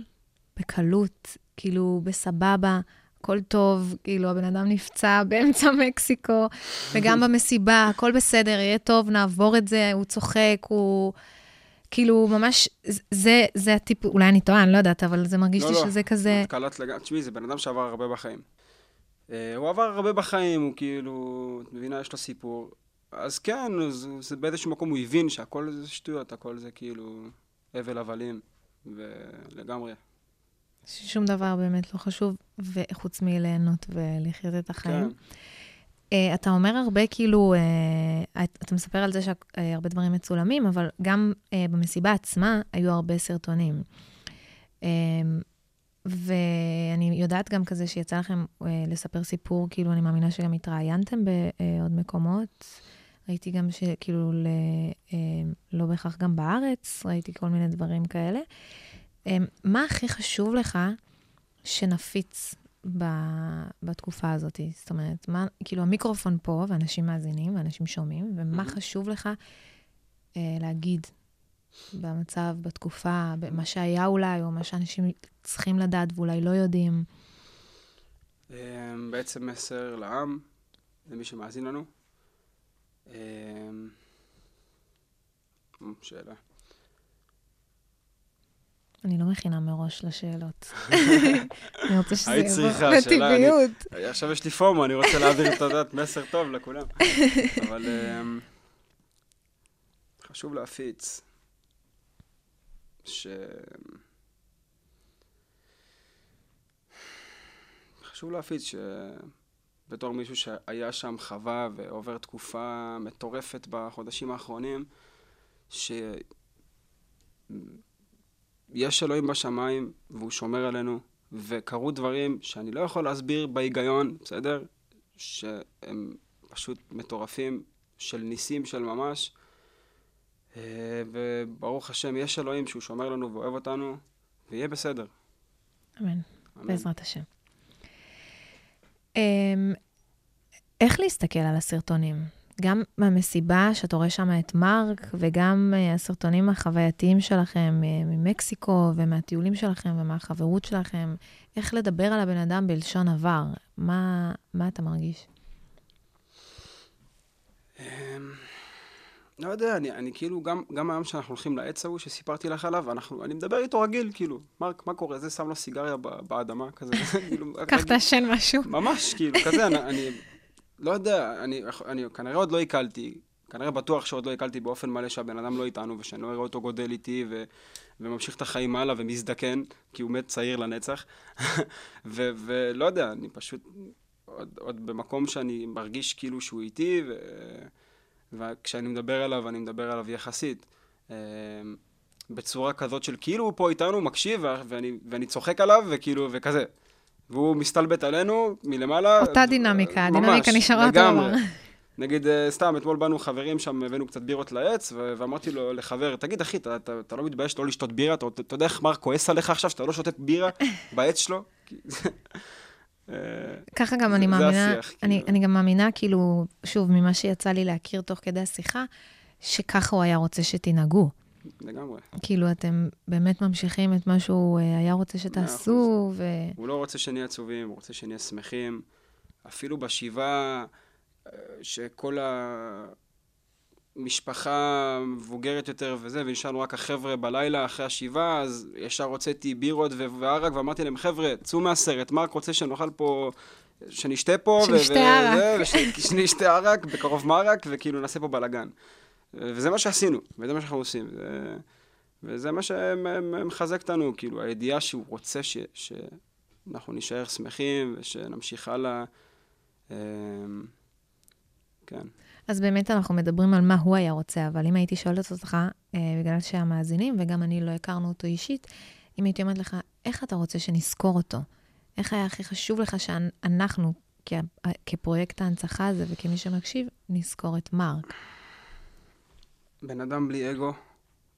בקלות, כאילו, בסבבה. הכל טוב, כאילו, הבן אדם נפצע באמצע מקסיקו, וגם במסיבה, הכל בסדר, יהיה טוב, נעבור את זה, הוא צוחק, הוא... כאילו, ממש, זה, זה הטיפ, אולי אני טועה, אני לא יודעת, אבל זה מרגיש לא, לי לא, שזה כזה... את קלט לגמרי, תשמעי, זה בן אדם שעבר הרבה בחיים. אה, הוא עבר הרבה בחיים, הוא כאילו, את מבינה, יש לו סיפור. אז כן, אז זה באיזשהו מקום הוא הבין שהכל זה שטויות, הכל זה כאילו הבל הבלים, ולגמרי. שום דבר באמת לא חשוב, וחוץ מליהנות ולחיות את החיים. כן. Uh, אתה אומר הרבה, כאילו, uh, אתה מספר על זה שהרבה דברים מצולמים, אבל גם uh, במסיבה עצמה היו הרבה סרטונים. Uh, ואני יודעת גם כזה שיצא לכם uh, לספר סיפור, כאילו, אני מאמינה שגם התראיינתם בעוד מקומות. ראיתי גם שכאילו, ל, uh, לא בהכרח גם בארץ, ראיתי כל מיני דברים כאלה. Uh, מה הכי חשוב לך שנפיץ בתקופה הזאת. זאת אומרת, מה, כאילו המיקרופון פה, ואנשים מאזינים, ואנשים שומעים, ומה mm-hmm. חשוב לך אה, להגיד במצב, בתקופה, במה שהיה אולי, או מה שאנשים צריכים לדעת ואולי לא יודעים? אה, בעצם מסר לעם, למי שמאזין לנו. אה, שאלה. אני לא מכינה מראש לשאלות. אני רוצה שזה יבוא בטבעיות. עכשיו יש לי פומו, אני רוצה להעביר את הדעת מסר טוב לכולם. אבל חשוב להפיץ. ש... חשוב להפיץ שבתור מישהו שהיה שם, חווה ועובר תקופה מטורפת בחודשים האחרונים, שיש אלוהים בשמיים והוא שומר עלינו, וקרו דברים שאני לא יכול להסביר בהיגיון, בסדר? שהם פשוט מטורפים, של ניסים של ממש. אה, וברוך השם, יש אלוהים שהוא שומר לנו ואוהב אותנו, ויהיה בסדר. אמן, אמן. בעזרת השם. אמ, איך להסתכל על הסרטונים? גם במסיבה, שאתה רואה שם את מרק, וגם אה, הסרטונים החווייתיים שלכם ממקסיקו, ומהטיולים שלכם, ומהחברות שלכם, איך לדבר על הבן אדם בלשון עבר? מה, מה אתה מרגיש? לא יודע, אני, אני כאילו, גם, גם היום שאנחנו הולכים לעץ ההוא שסיפרתי לך עליו, אנחנו, אני מדבר איתו רגיל, כאילו, מרק, מה קורה? זה שם לו סיגריה באדמה, כזה, כאילו... קח תעשן משהו. ממש, כאילו, כזה, אני, אני לא יודע, אני, אני כנראה עוד לא עיכלתי, כנראה בטוח שעוד לא עיכלתי באופן מלא שהבן אדם לא איתנו, ושאני לא אראה אותו גודל איתי, ו, וממשיך את החיים הלאה ומזדקן, כי הוא מת צעיר לנצח. ו, ולא יודע, אני פשוט עוד, עוד במקום שאני מרגיש כאילו שהוא איתי, ו... וכשאני מדבר עליו, אני מדבר עליו יחסית. אה, בצורה כזאת של כאילו הוא פה איתנו, מקשיב, ואני, ואני צוחק עליו, וכאילו, וכזה. והוא מסתלבט עלינו מלמעלה. אותה דינמיקה, הדינמיקה נשארה אותו דבר. נגיד, אה, סתם, אתמול באנו חברים שם, הבאנו קצת בירות לעץ, ואמרתי לו לחבר, תגיד, אחי, אתה, אתה, אתה לא מתבייש לא לשתות בירה? אתה, אתה יודע איך מר כועס עליך עכשיו שאתה לא שותה בירה בעץ שלו? ככה גם אני מאמינה, השיח, אני, כאילו. אני גם מאמינה, כאילו, שוב, ממה שיצא לי להכיר תוך כדי השיחה, שככה הוא היה רוצה שתנהגו. לגמרי. כאילו, אתם באמת ממשיכים את מה שהוא אה, היה רוצה שתעשו, ו... הוא לא רוצה שנהיה עצובים, הוא רוצה שנהיה שמחים. אפילו בשבעה, אה, שכל ה... משפחה מבוגרת יותר וזה, ונשארנו רק החבר'ה בלילה אחרי השבעה, אז ישר הוצאתי בירות וערק, ואמרתי להם, חבר'ה, צאו מהסרט, מרק רוצה שנאכל פה, שנשתה פה, שנשתה ערק, שנשתה ערק, בקרוב מרק, וכאילו נעשה פה בלאגן. וזה מה שעשינו, וזה מה שאנחנו עושים. ו... וזה מה שמחזק אותנו, כאילו, הידיעה שהוא רוצה ש... שאנחנו נישאר שמחים ושנמשיך הלאה. אמ, כן. אז באמת אנחנו מדברים על מה הוא היה רוצה, אבל אם הייתי שואלת אותך, אה, בגלל שהמאזינים, וגם אני לא הכרנו אותו אישית, אם הייתי אומרת לך, איך אתה רוצה שנזכור אותו? איך היה הכי חשוב לך שאנחנו, כ- כפרויקט ההנצחה הזה וכמי שמקשיב, נזכור את מרק? בן אדם בלי אגו,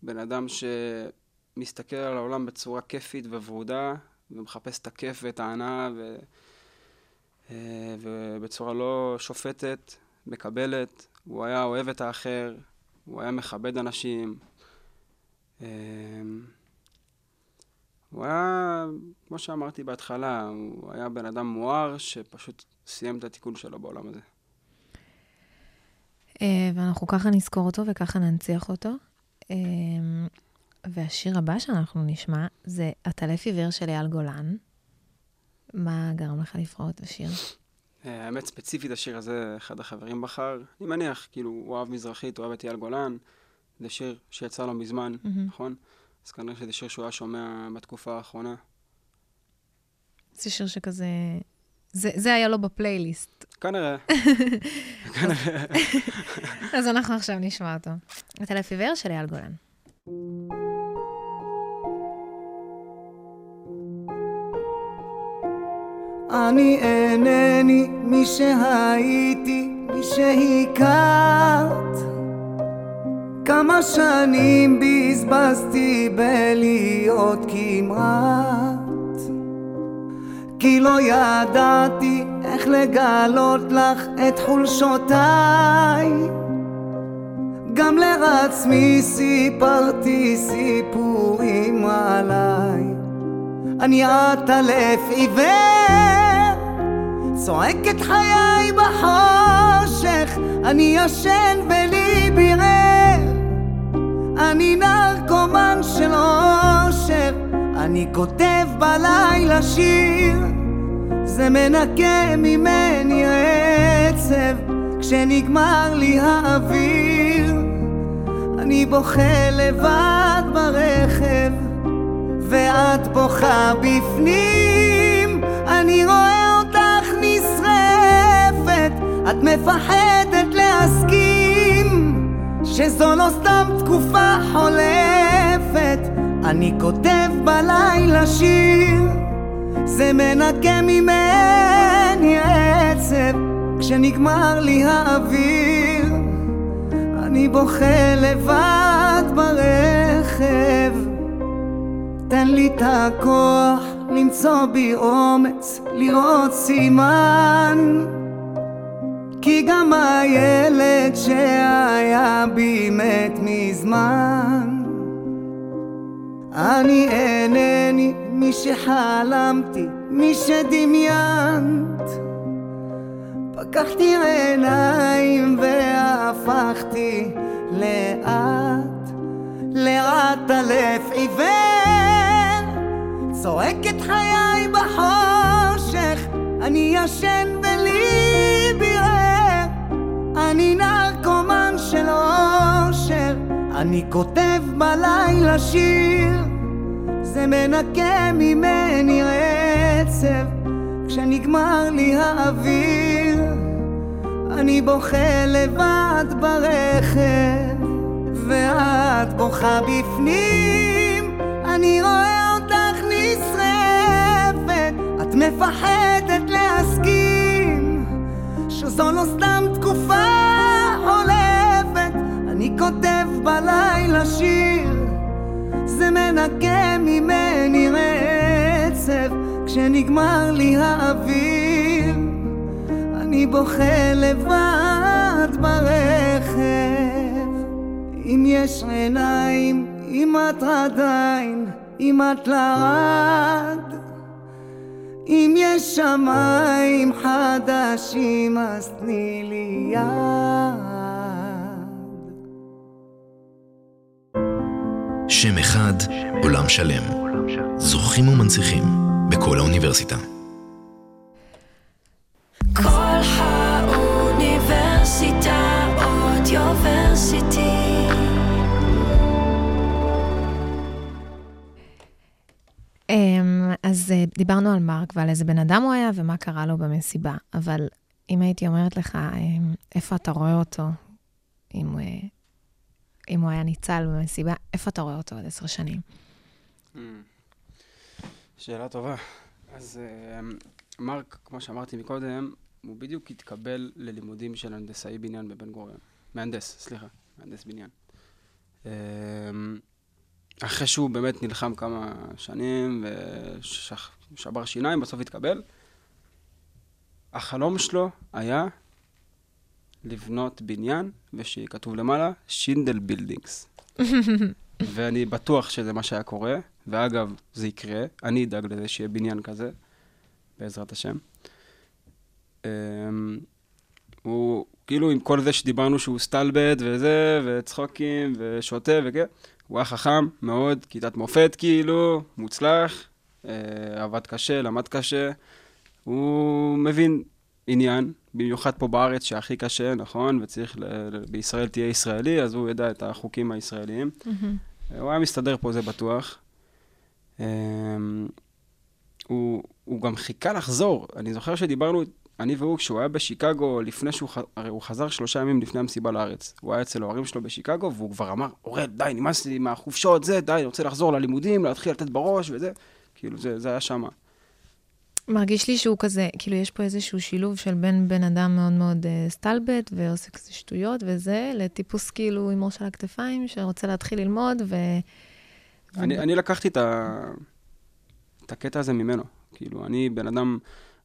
בן אדם שמסתכל על העולם בצורה כיפית וורודה, ומחפש את הכיף ואת ההנאה, ו... אה, ובצורה לא שופטת, מקבלת, הוא היה אוהב את האחר, הוא היה מכבד אנשים. אמ, הוא היה, כמו שאמרתי בהתחלה, הוא היה בן אדם מואר שפשוט סיים את התיקון שלו בעולם הזה. אה, ואנחנו ככה נזכור אותו וככה ננציח אותו. אמ, והשיר הבא שאנחנו נשמע זה "עטלף עיוור" של אייל גולן. מה גרם לך לבחור את השיר? אה, האמת, ספציפית השיר הזה, אחד החברים בחר. אני מניח, כאילו, הוא אוהב מזרחית, הוא אוהב את אייל גולן. זה שיר שיצא לו מזמן, mm-hmm. נכון? אז כנראה שזה שיר שהוא היה שומע בתקופה האחרונה. זה שיר שכזה... זה, זה היה לו בפלייליסט. כנראה. כנראה. אז אנחנו עכשיו נשמע אותו. את עיוור של אייל גולן. אני אינני מי שהייתי, מי שהכרת. כמה שנים בזבזתי בלהיות כמעט. כי לא ידעתי איך לגלות לך את חולשותיי. גם לעצמי סיפרתי סיפורים עליי. אני עטלף עיוור צועק את חיי בחושך, אני ישן וליבי ער. אני נרקומן של אושר, אני כותב בלילה שיר, זה מנקה ממני עצב, כשנגמר לי האוויר. אני בוכה לבד ברכב, ואת בוכה בפנים. אני רואה את מפחדת להסכים, שזו לא סתם תקופה חולפת. אני כותב בלילה שיר, זה מנקה ממני עצב, כשנגמר לי האוויר. אני בוכה לבד ברכב. תן לי את הכוח למצוא בי אומץ, לראות סימן. כי גם הילד שהיה בי מת מזמן. אני אינני מי שחלמתי, מי שדמיינת. פקחתי עיניים והפכתי לאט, לאט אלף עיוור. צועק את חיי בחושך, אני ישן ולי בירר. אני נרקומן של אושר, אני כותב בלילה שיר. זה מנקה ממני עצב, כשנגמר לי האוויר. אני בוכה לבד ברכב, ואת בוכה בפנים. אני רואה אותך נשרפת, את מפחדת להסכים, שזו לא סתם תקופה חולפת. אני כותב בלילה שיר, זה מנקה ממני רצף, כשנגמר לי האוויר. אני בוכה לבד ברכב. אם יש עיניים, אם את עדיין, אם את לרד. אם יש שמיים חדשים, אז תני לי יד. שם אחד, עולם שלם. זוכים ומנציחים בכל האוניברסיטה. אז אה, דיברנו על מרק ועל איזה בן אדם הוא היה ומה קרה לו במסיבה, אבל אם הייתי אומרת לך, אמ, איפה אתה רואה אותו, אם אה, אם הוא היה ניצל במסיבה, איפה אתה רואה אותו עוד עשר שנים? שאלה טובה. אז אה, מרק, כמו שאמרתי מקודם, הוא בדיוק התקבל ללימודים של הנדסאי בניין בבן גוריון. מהנדס, סליחה, מהנדס בניין. אחרי שהוא באמת נלחם כמה שנים ושבר שיניים, בסוף התקבל. החלום שלו היה לבנות בניין, ושיהיה כתוב למעלה, שינדל Buildings. ואני בטוח שזה מה שהיה קורה, ואגב, זה יקרה, אני אדאג לזה שיהיה בניין כזה, בעזרת השם. אמ, הוא, כאילו, עם כל זה שדיברנו שהוא סטלבט וזה, וצחוקים, ושטותה וכן, הוא היה חכם מאוד, כיתת מופת כאילו, מוצלח, אה, עבד קשה, למד קשה. הוא מבין עניין, במיוחד פה בארץ שהכי קשה, נכון? וצריך, ל... בישראל תהיה ישראלי, אז הוא ידע את החוקים הישראליים. הוא היה מסתדר פה, זה בטוח. אמ, הוא, הוא גם חיכה לחזור. אני זוכר שדיברנו, אני והוא, כשהוא היה בשיקגו, לפני שהוא, ח- הרי הוא חזר שלושה ימים לפני המסיבה לארץ. הוא היה אצל ההורים שלו בשיקגו, והוא כבר אמר, אורל, די, נמאס לי מהחופשות, זה, די, אני רוצה לחזור ללימודים, להתחיל לתת בראש וזה. כאילו, זה, זה היה שמה. מרגיש לי שהוא כזה, כאילו יש פה איזשהו שילוב של בין בן אדם מאוד מאוד uh, סטלבט ועושה כזה שטויות וזה, לטיפוס כאילו עם ראש על הכתפיים שרוצה להתחיל ללמוד ו... אני, אני לקחתי את, ה... את הקטע הזה ממנו. כאילו, אני בן אדם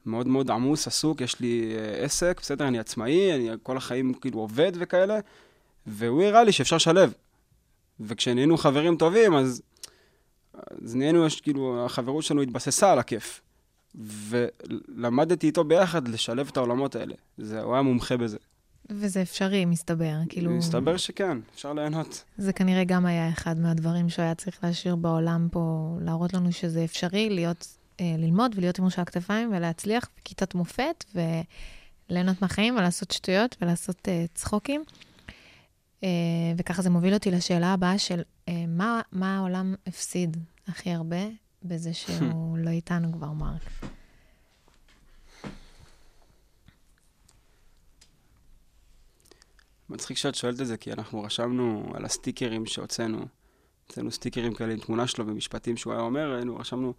מאוד מאוד עמוס, עסוק, יש לי אה, עסק, בסדר, אני עצמאי, אני כל החיים כאילו עובד וכאלה, והוא הראה לי שאפשר לשלב. וכשנהיינו חברים טובים, אז, אז נהיינו, יש, כאילו, החברות שלנו התבססה על הכיף. ולמדתי איתו ביחד לשלב את העולמות האלה. זה, הוא היה מומחה בזה. וזה אפשרי, מסתבר. כאילו, מסתבר שכן, אפשר ליהנות. זה כנראה גם היה אחד מהדברים שהוא היה צריך להשאיר בעולם פה, להראות לנו שזה אפשרי להיות, ללמוד ולהיות עם ראש הכתפיים ולהצליח בכיתת מופת וליהנות מהחיים ולעשות שטויות ולעשות אה, צחוקים. אה, וככה זה מוביל אותי לשאלה הבאה של אה, מה, מה העולם הפסיד הכי הרבה בזה שהוא לא איתנו כבר, מרק? מצחיק שאת שואלת את זה, כי אנחנו רשמנו על הסטיקרים שהוצאנו, הוצאנו סטיקרים כאלה עם תמונה שלו ומשפטים שהוא היה אומר, היינו, רשמנו,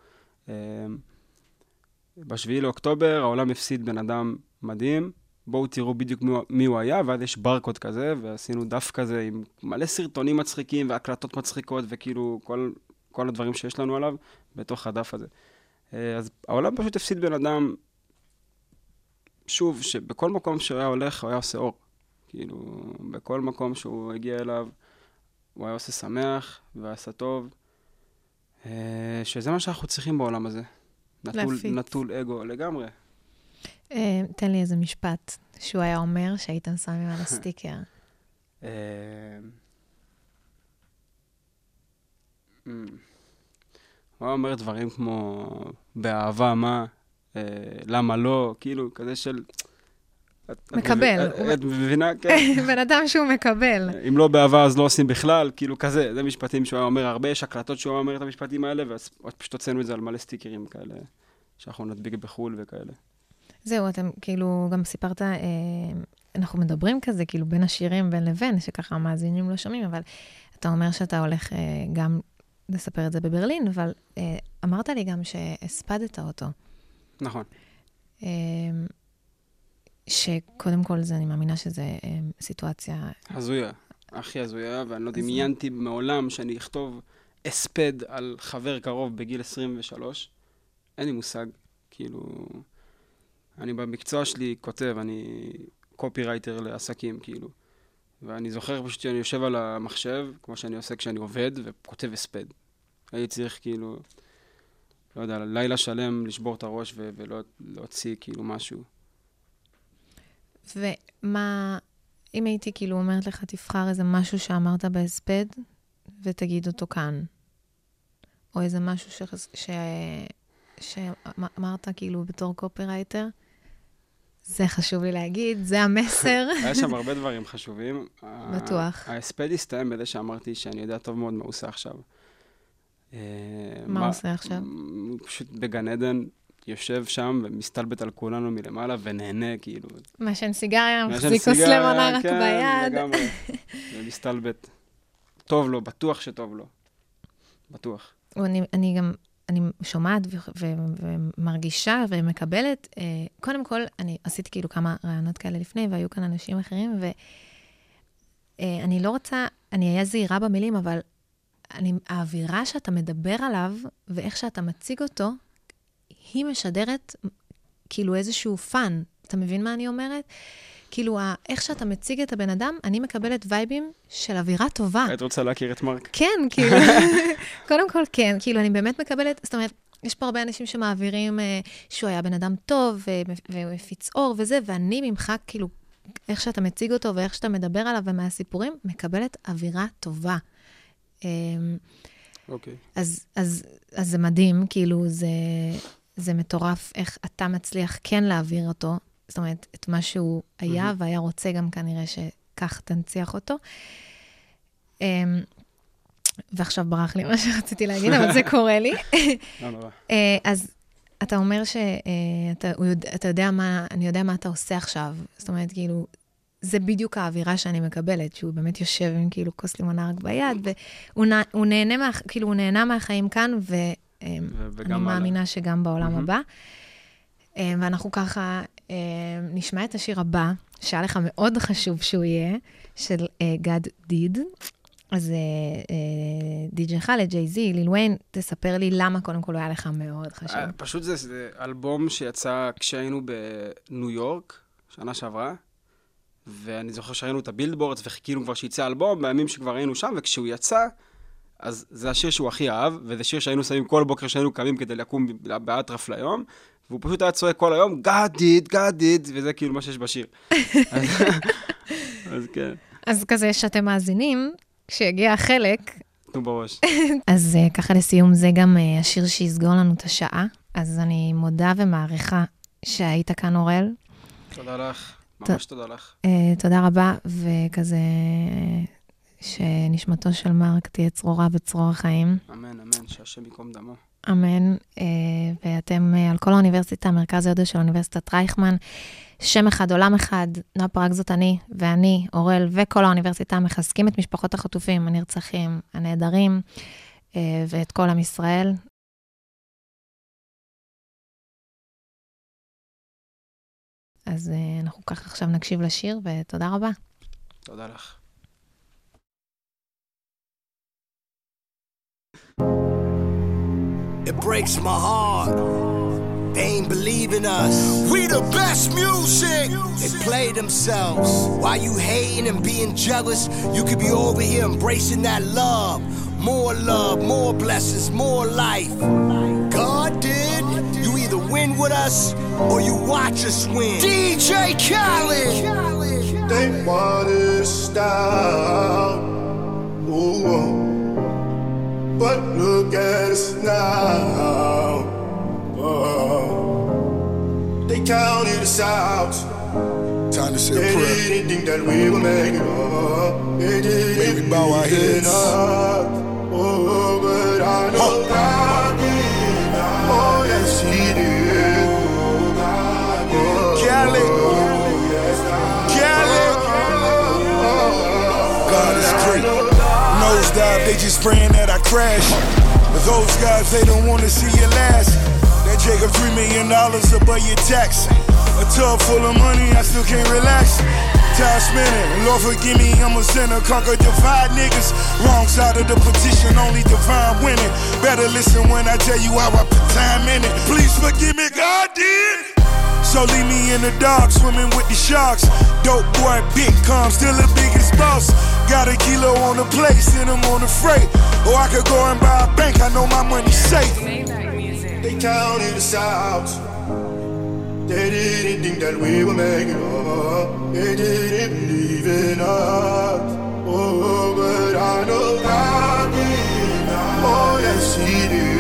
אה, בשביעי לאוקטובר העולם הפסיד בן אדם מדהים, בואו תראו בדיוק מי, מי הוא היה, ואז יש ברקוד כזה, ועשינו דף כזה עם מלא סרטונים מצחיקים והקלטות מצחיקות, וכאילו כל, כל הדברים שיש לנו עליו בתוך הדף הזה. אה, אז העולם פשוט הפסיד בן אדם, שוב, שבכל מקום שהוא היה הולך, הוא היה עושה אור. כאילו, בכל מקום שהוא הגיע אליו, הוא היה עושה שמח ועשה טוב, שזה מה שאנחנו צריכים בעולם הזה. נטול, להפיץ. נטול אגו לגמרי. אה, תן לי איזה משפט שהוא היה אומר שהייתם שמים על הסטיקר. אה, אמ, הוא היה אומר דברים כמו, באהבה מה, אה, למה לא, כאילו, כזה של... את- את מקבל. את מבינה? כן. בן אדם שהוא מקבל. אם לא באהבה אז לא עושים בכלל, כאילו כזה, זה משפטים שהוא היה אומר הרבה, יש הקלטות שהוא היה אומר את המשפטים האלה, ואז פשוט הוצאנו את זה על מלא סטיקרים כאלה, שאנחנו נדביק בחו"ל וכאלה. זהו, אתם כאילו גם סיפרת, אה, אנחנו מדברים כזה, כאילו בין השירים בין לבין, שככה המאזינים לא שומעים, אבל אתה אומר שאתה הולך אה, גם לספר את זה בברלין, אבל אה, אמרת לי גם שהספדת אותו. נכון. אה, שקודם כל, זה, אני מאמינה שזו אה, סיטואציה... הזויה, הכי הזויה, ואני לא דמיינתי מעולם שאני אכתוב הספד על חבר קרוב בגיל 23. אין לי מושג, כאילו... אני במקצוע שלי כותב, אני קופירייטר לעסקים, כאילו. ואני זוכר פשוט שאני יושב על המחשב, כמו שאני עושה כשאני עובד, וכותב הספד. הייתי צריך כאילו, לא יודע, לילה שלם לשבור את הראש ולהוציא כאילו משהו. ומה, אם הייתי כאילו אומרת לך, תבחר איזה משהו שאמרת בהספד, ותגיד אותו כאן. או איזה משהו שחס- ש... שאמרת כאילו בתור קופירייטר, זה חשוב לי להגיד, זה המסר. היה שם הרבה דברים חשובים. בטוח. ההספד הסתיים בזה שאמרתי שאני יודע טוב מאוד מה הוא עושה עכשיו. אה, מה הוא עושה עכשיו? פשוט בגן עדן, יושב שם ומסתלבט על כולנו מלמעלה ונהנה, כאילו. מעשן סיגריה, מחזיק כוס למונה רק כן, ביד. לגמרי. ומסתלבט. טוב לו, בטוח שטוב לו. בטוח. אני, אני גם, אני שומעת ו- ו- ומרגישה ומקבלת. אה, קודם כל, אני עשיתי כאילו כמה רעיונות כאלה לפני, והיו כאן אנשים אחרים, ואני לא רוצה, אני אהיה זהירה במילים, אבל אני, האווירה שאתה מדבר עליו, ואיך שאתה מציג אותו, היא משדרת כאילו איזשהו fun. אתה מבין מה אני אומרת? כאילו, איך שאתה מציג את הבן אדם, אני מקבלת וייבים של אווירה טובה. היית רוצה להכיר את מרק? כן, כאילו, קודם כל כן, כאילו, אני באמת מקבלת, זאת אומרת, יש פה הרבה אנשים שמעבירים אה, שהוא היה בן אדם טוב ו- והוא הפיץ אור וזה, ואני ממך, כאילו, איך שאתה מציג אותו ואיך שאתה מדבר עליו ומהסיפורים, מקבלת אווירה טובה. אה, אוקיי. אז, אז, אז זה מדהים, כאילו, זה, זה מטורף איך אתה מצליח כן להעביר אותו, זאת אומרת, את מה שהוא היה, מהמם. והיה רוצה גם כנראה שכך תנציח אותו. אמ, ועכשיו ברח לי מה שרציתי להגיד, אבל זה קורה לי. לא נורא. אה, אז אתה אומר שאתה אתה יודע מה, אני יודע מה אתה עושה עכשיו. זאת אומרת, כאילו, זה בדיוק האווירה שאני מקבלת, שהוא באמת יושב עם כאילו כוס לימונה רק ביד, והוא נע- הוא נהנה, מה, כאילו, הוא נהנה מהחיים כאן, ו- וגם הלאה. מאמינה שגם בעולם מהמם. הבא. אה, ואנחנו ככה אה, נשמע את השיר הבא, שהיה לך מאוד חשוב שהוא יהיה, של אה, God Did. אז אה, אה, די.ג'יי חאלד, ג'יי זי, ליל ויין, תספר לי למה קודם כל הוא היה לך מאוד חשוב. פשוט זה, זה אלבום שיצא כשהיינו בניו יורק, שנה שעברה, ואני זוכר שראינו את ה billboards וחיכינו כבר שיצא אלבום, בימים שכבר היינו שם, וכשהוא יצא, אז זה השיר שהוא הכי אהב, וזה שיר שהיינו שמים כל בוקר שהיינו קמים כדי לקום באטרף ליום, והוא פשוט היה צועק כל היום, God did, God did, וזה כאילו מה שיש בשיר. אז, אז כן, אז כזה שאתם מאזינים, כשיגיע החלק, תנו בראש. אז uh, ככה לסיום, זה גם uh, השיר שיסגור לנו את השעה. אז אני מודה ומעריכה שהיית כאן, אוראל. תודה לך, ממש תודה לך. אה, תודה רבה, וכזה, שנשמתו של מרק תהיה צרורה בצרור החיים. אמן, אמן, שהשם ייקום דמו. אמן. אה, ואתם אה, על כל האוניברסיטה, מרכז ההודו של אוניברסיטת רייכמן. שם אחד, עולם אחד, נועה פרק זאת אני, ואני, אורל, וכל האוניברסיטה מחזקים את משפחות החטופים, הנרצחים, הנעדרים, אה, ואת כל עם ישראל. אז אנחנו ככה עכשיו נקשיב לשיר, ותודה רבה. תודה לך. It breaks my heart. They ain't believing us. We the best music. They play themselves. While you hating and being jealous, you could be over here embracing that love. More love, more blessings, more life. God did. You either win with us or you watch us win. DJ Khaled. They want to stop. Ooh, oh. But look at us now. Oh. They counted us out. Time to say They a prayer. didn't think that we would make it up. They didn't May we bow our heads. us. Oh, but I know God They just praying that I crash. But those guys, they don't wanna see you last. That Jacob three million dollars above your tax. A tub full of money, I still can't relax. Time spinning, Lord forgive me, I'm a sinner. Conquer divide niggas. Wrong side of the petition, only divine winning. Better listen when I tell you how I put time in it. Please forgive me, God did. So leave me in the dark, swimming with the sharks. Dope boy, big calm, still the biggest boss. Got a kilo on the plate, send him on the freight. Or I could go and buy a bank, I know my money's safe. They counted us out. They didn't think that we were making up. They didn't believe in us. Oh, but I know God did. Oh, yes, He did.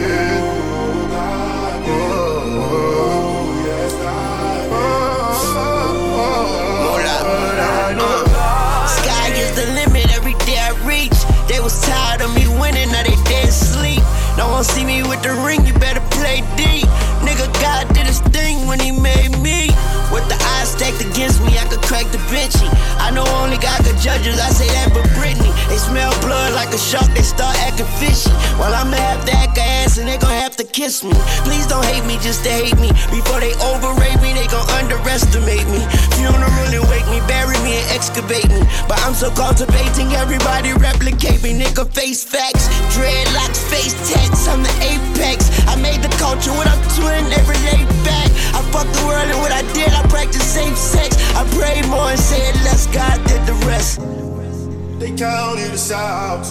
One see me with the ring, you better play D. Nigga, God did his thing when he made me. With the eyes stacked against me, I could crack the benchy. I know only God could judge us, I say that for Britney. They smell blood like a shark, they start acting fishy. Well, I'ma have to act ass and they gon' have to kiss me. Please don't hate me just to hate me. Before they overrate me, they gon' underestimate me. Funeral and wake me, bury me and excavate me. But I'm so cultivating, everybody replicate me. Nigga, face facts, dreadlocks, face tats, I'm the apex. I made the culture what I'm doing, they relate back. I fucked the world and what I did, I practice safe sex. I prayed more and said less, God did the rest. They counted us out.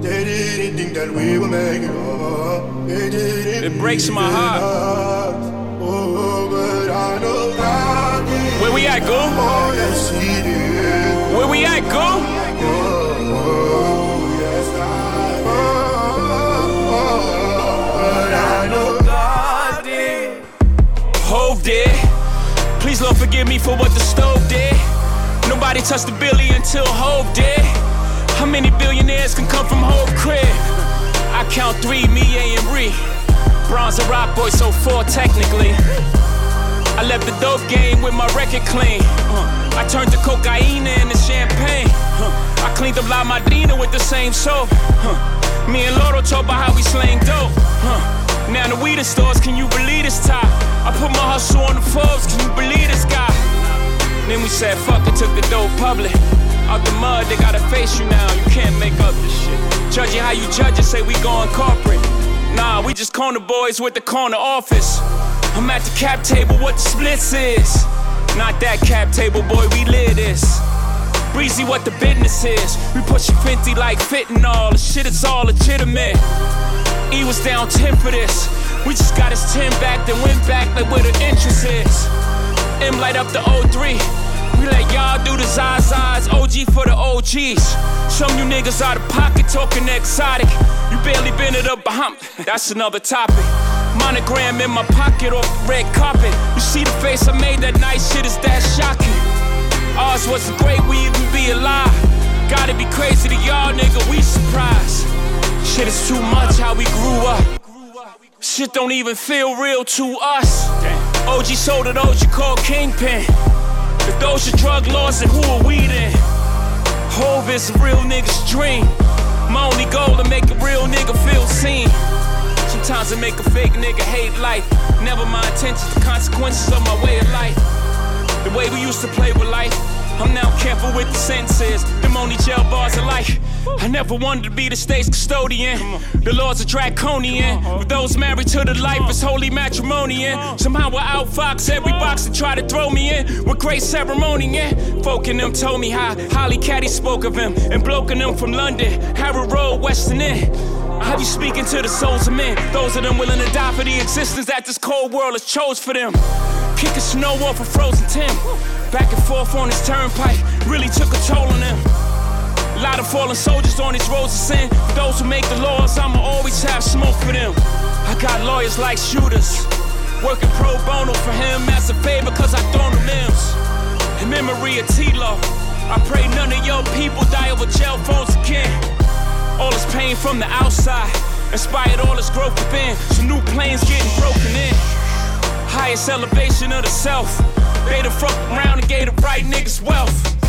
They didn't think that we would make it up. They didn't It breaks my heart. Oh, but I know God. Where we at, go? Yes, He did. Where we at, go? Lord, forgive me for what the stove did. Nobody touched the billy until Hove did. How many billionaires can come from Hove crib? I count three, me, A, and Ree. Bronze and Rock Boy, so four technically. I left the dope game with my record clean. I turned the cocaine into champagne. I cleaned up La Madrina with the same soap. Me and Loro talk about how we slang dope. Now the weed stores, can you believe this top? I put my hustle on the Forbes, can you believe this guy? Then we said, fuck it, took the dope public. Out the mud, they gotta face you now. You can't make up this shit. Judging how you judge it, say we going corporate. Nah, we just corner boys with the corner office. I'm at the cap table, what the splits is. Not that cap table, boy, we live this. Breezy, what the business is. We pushing 50 like fitting all. The shit is all legitimate. E was down 10 for this. We just got his 10 back, then went back like where the interest is. M light up the 03. We let y'all do the Zazas, OG for the OGs. Some you niggas out of pocket talking exotic. You barely been it up Baham. That's another topic. Monogram in my pocket off the red carpet. You see the face I made that night, shit is that shocking. Ours wasn't great, we even be alive. Gotta be crazy to y'all, nigga, we surprised. Shit is too much how we grew up. Shit don't even feel real to us. OG sold it, OG called Kingpin. If those are drug laws, then who are we then? Hove is a real nigga's dream. My only goal to make a real nigga feel seen. Sometimes I make a fake nigga hate life. Never my intentions, the consequences of my way of life. The way we used to play with life. I'm now careful with the sentences. Them only jail bars of life. I never wanted to be the state's custodian. The laws are draconian. With those married to the life is holy matrimonian. Somehow I outfox every box that try to throw me in. With great ceremony, yeah. Folk in them told me how Holly Caddy spoke of him. And bloke in them from London, Harrow Road, Western End. I have you speaking to the souls of men. Those of them willing to die for the existence that this cold world has chose for them. Kicking snow off a frozen Tim. Back and forth on this turnpike really took a toll on them. Lot of fallen soldiers on these roads of sin. For those who make the laws, I'ma always have smoke for them. I got lawyers like shooters. Working pro bono for him as a favor, cause I thrown them limbs. In memory of T-Lo, I pray none of your people die over jail phones again. All this pain from the outside inspired all this growth within. So new planes getting broken in. Highest elevation of the self. They the fuck around and gave the right niggas wealth.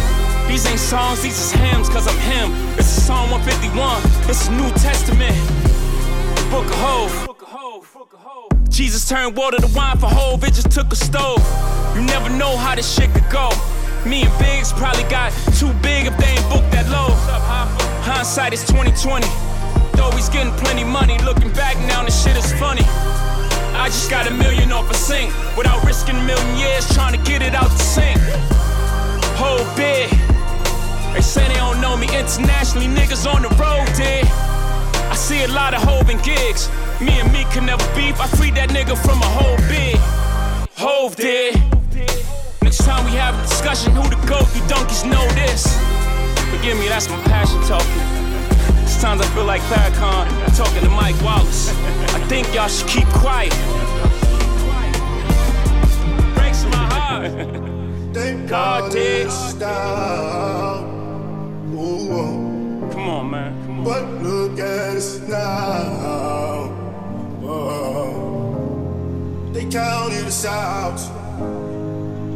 These ain't songs, these is hymns, cause I'm him. This is Psalm 151, this is New Testament. Book of Hove. Jesus turned water to wine for Hove, it just took a stove. You never know how this shit could go. Me and Biggs probably got too big if they ain't booked that low. Hindsight is 2020. Though he's getting plenty money, looking back now, this shit is funny. I just got a million off a sink without risking a million years trying to get it out the sink. Whole big. They say they don't know me internationally, niggas on the road did. I see a lot of hovin' gigs. Me and me can never beef. I freed that nigga from a whole big. Hove did. Next time we have a discussion, who the goat? You donkeys know this. Forgive me, that's my passion talking. Sometimes I feel like Farrakhan talking to Mike Wallace. I think y'all should keep quiet. Breaks my heart. God did on, man. Come on. But look at us now. They counted us out.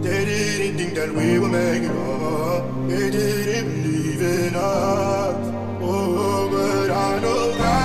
They didn't think that we were making it. They didn't believe in us. Oh, but I know that.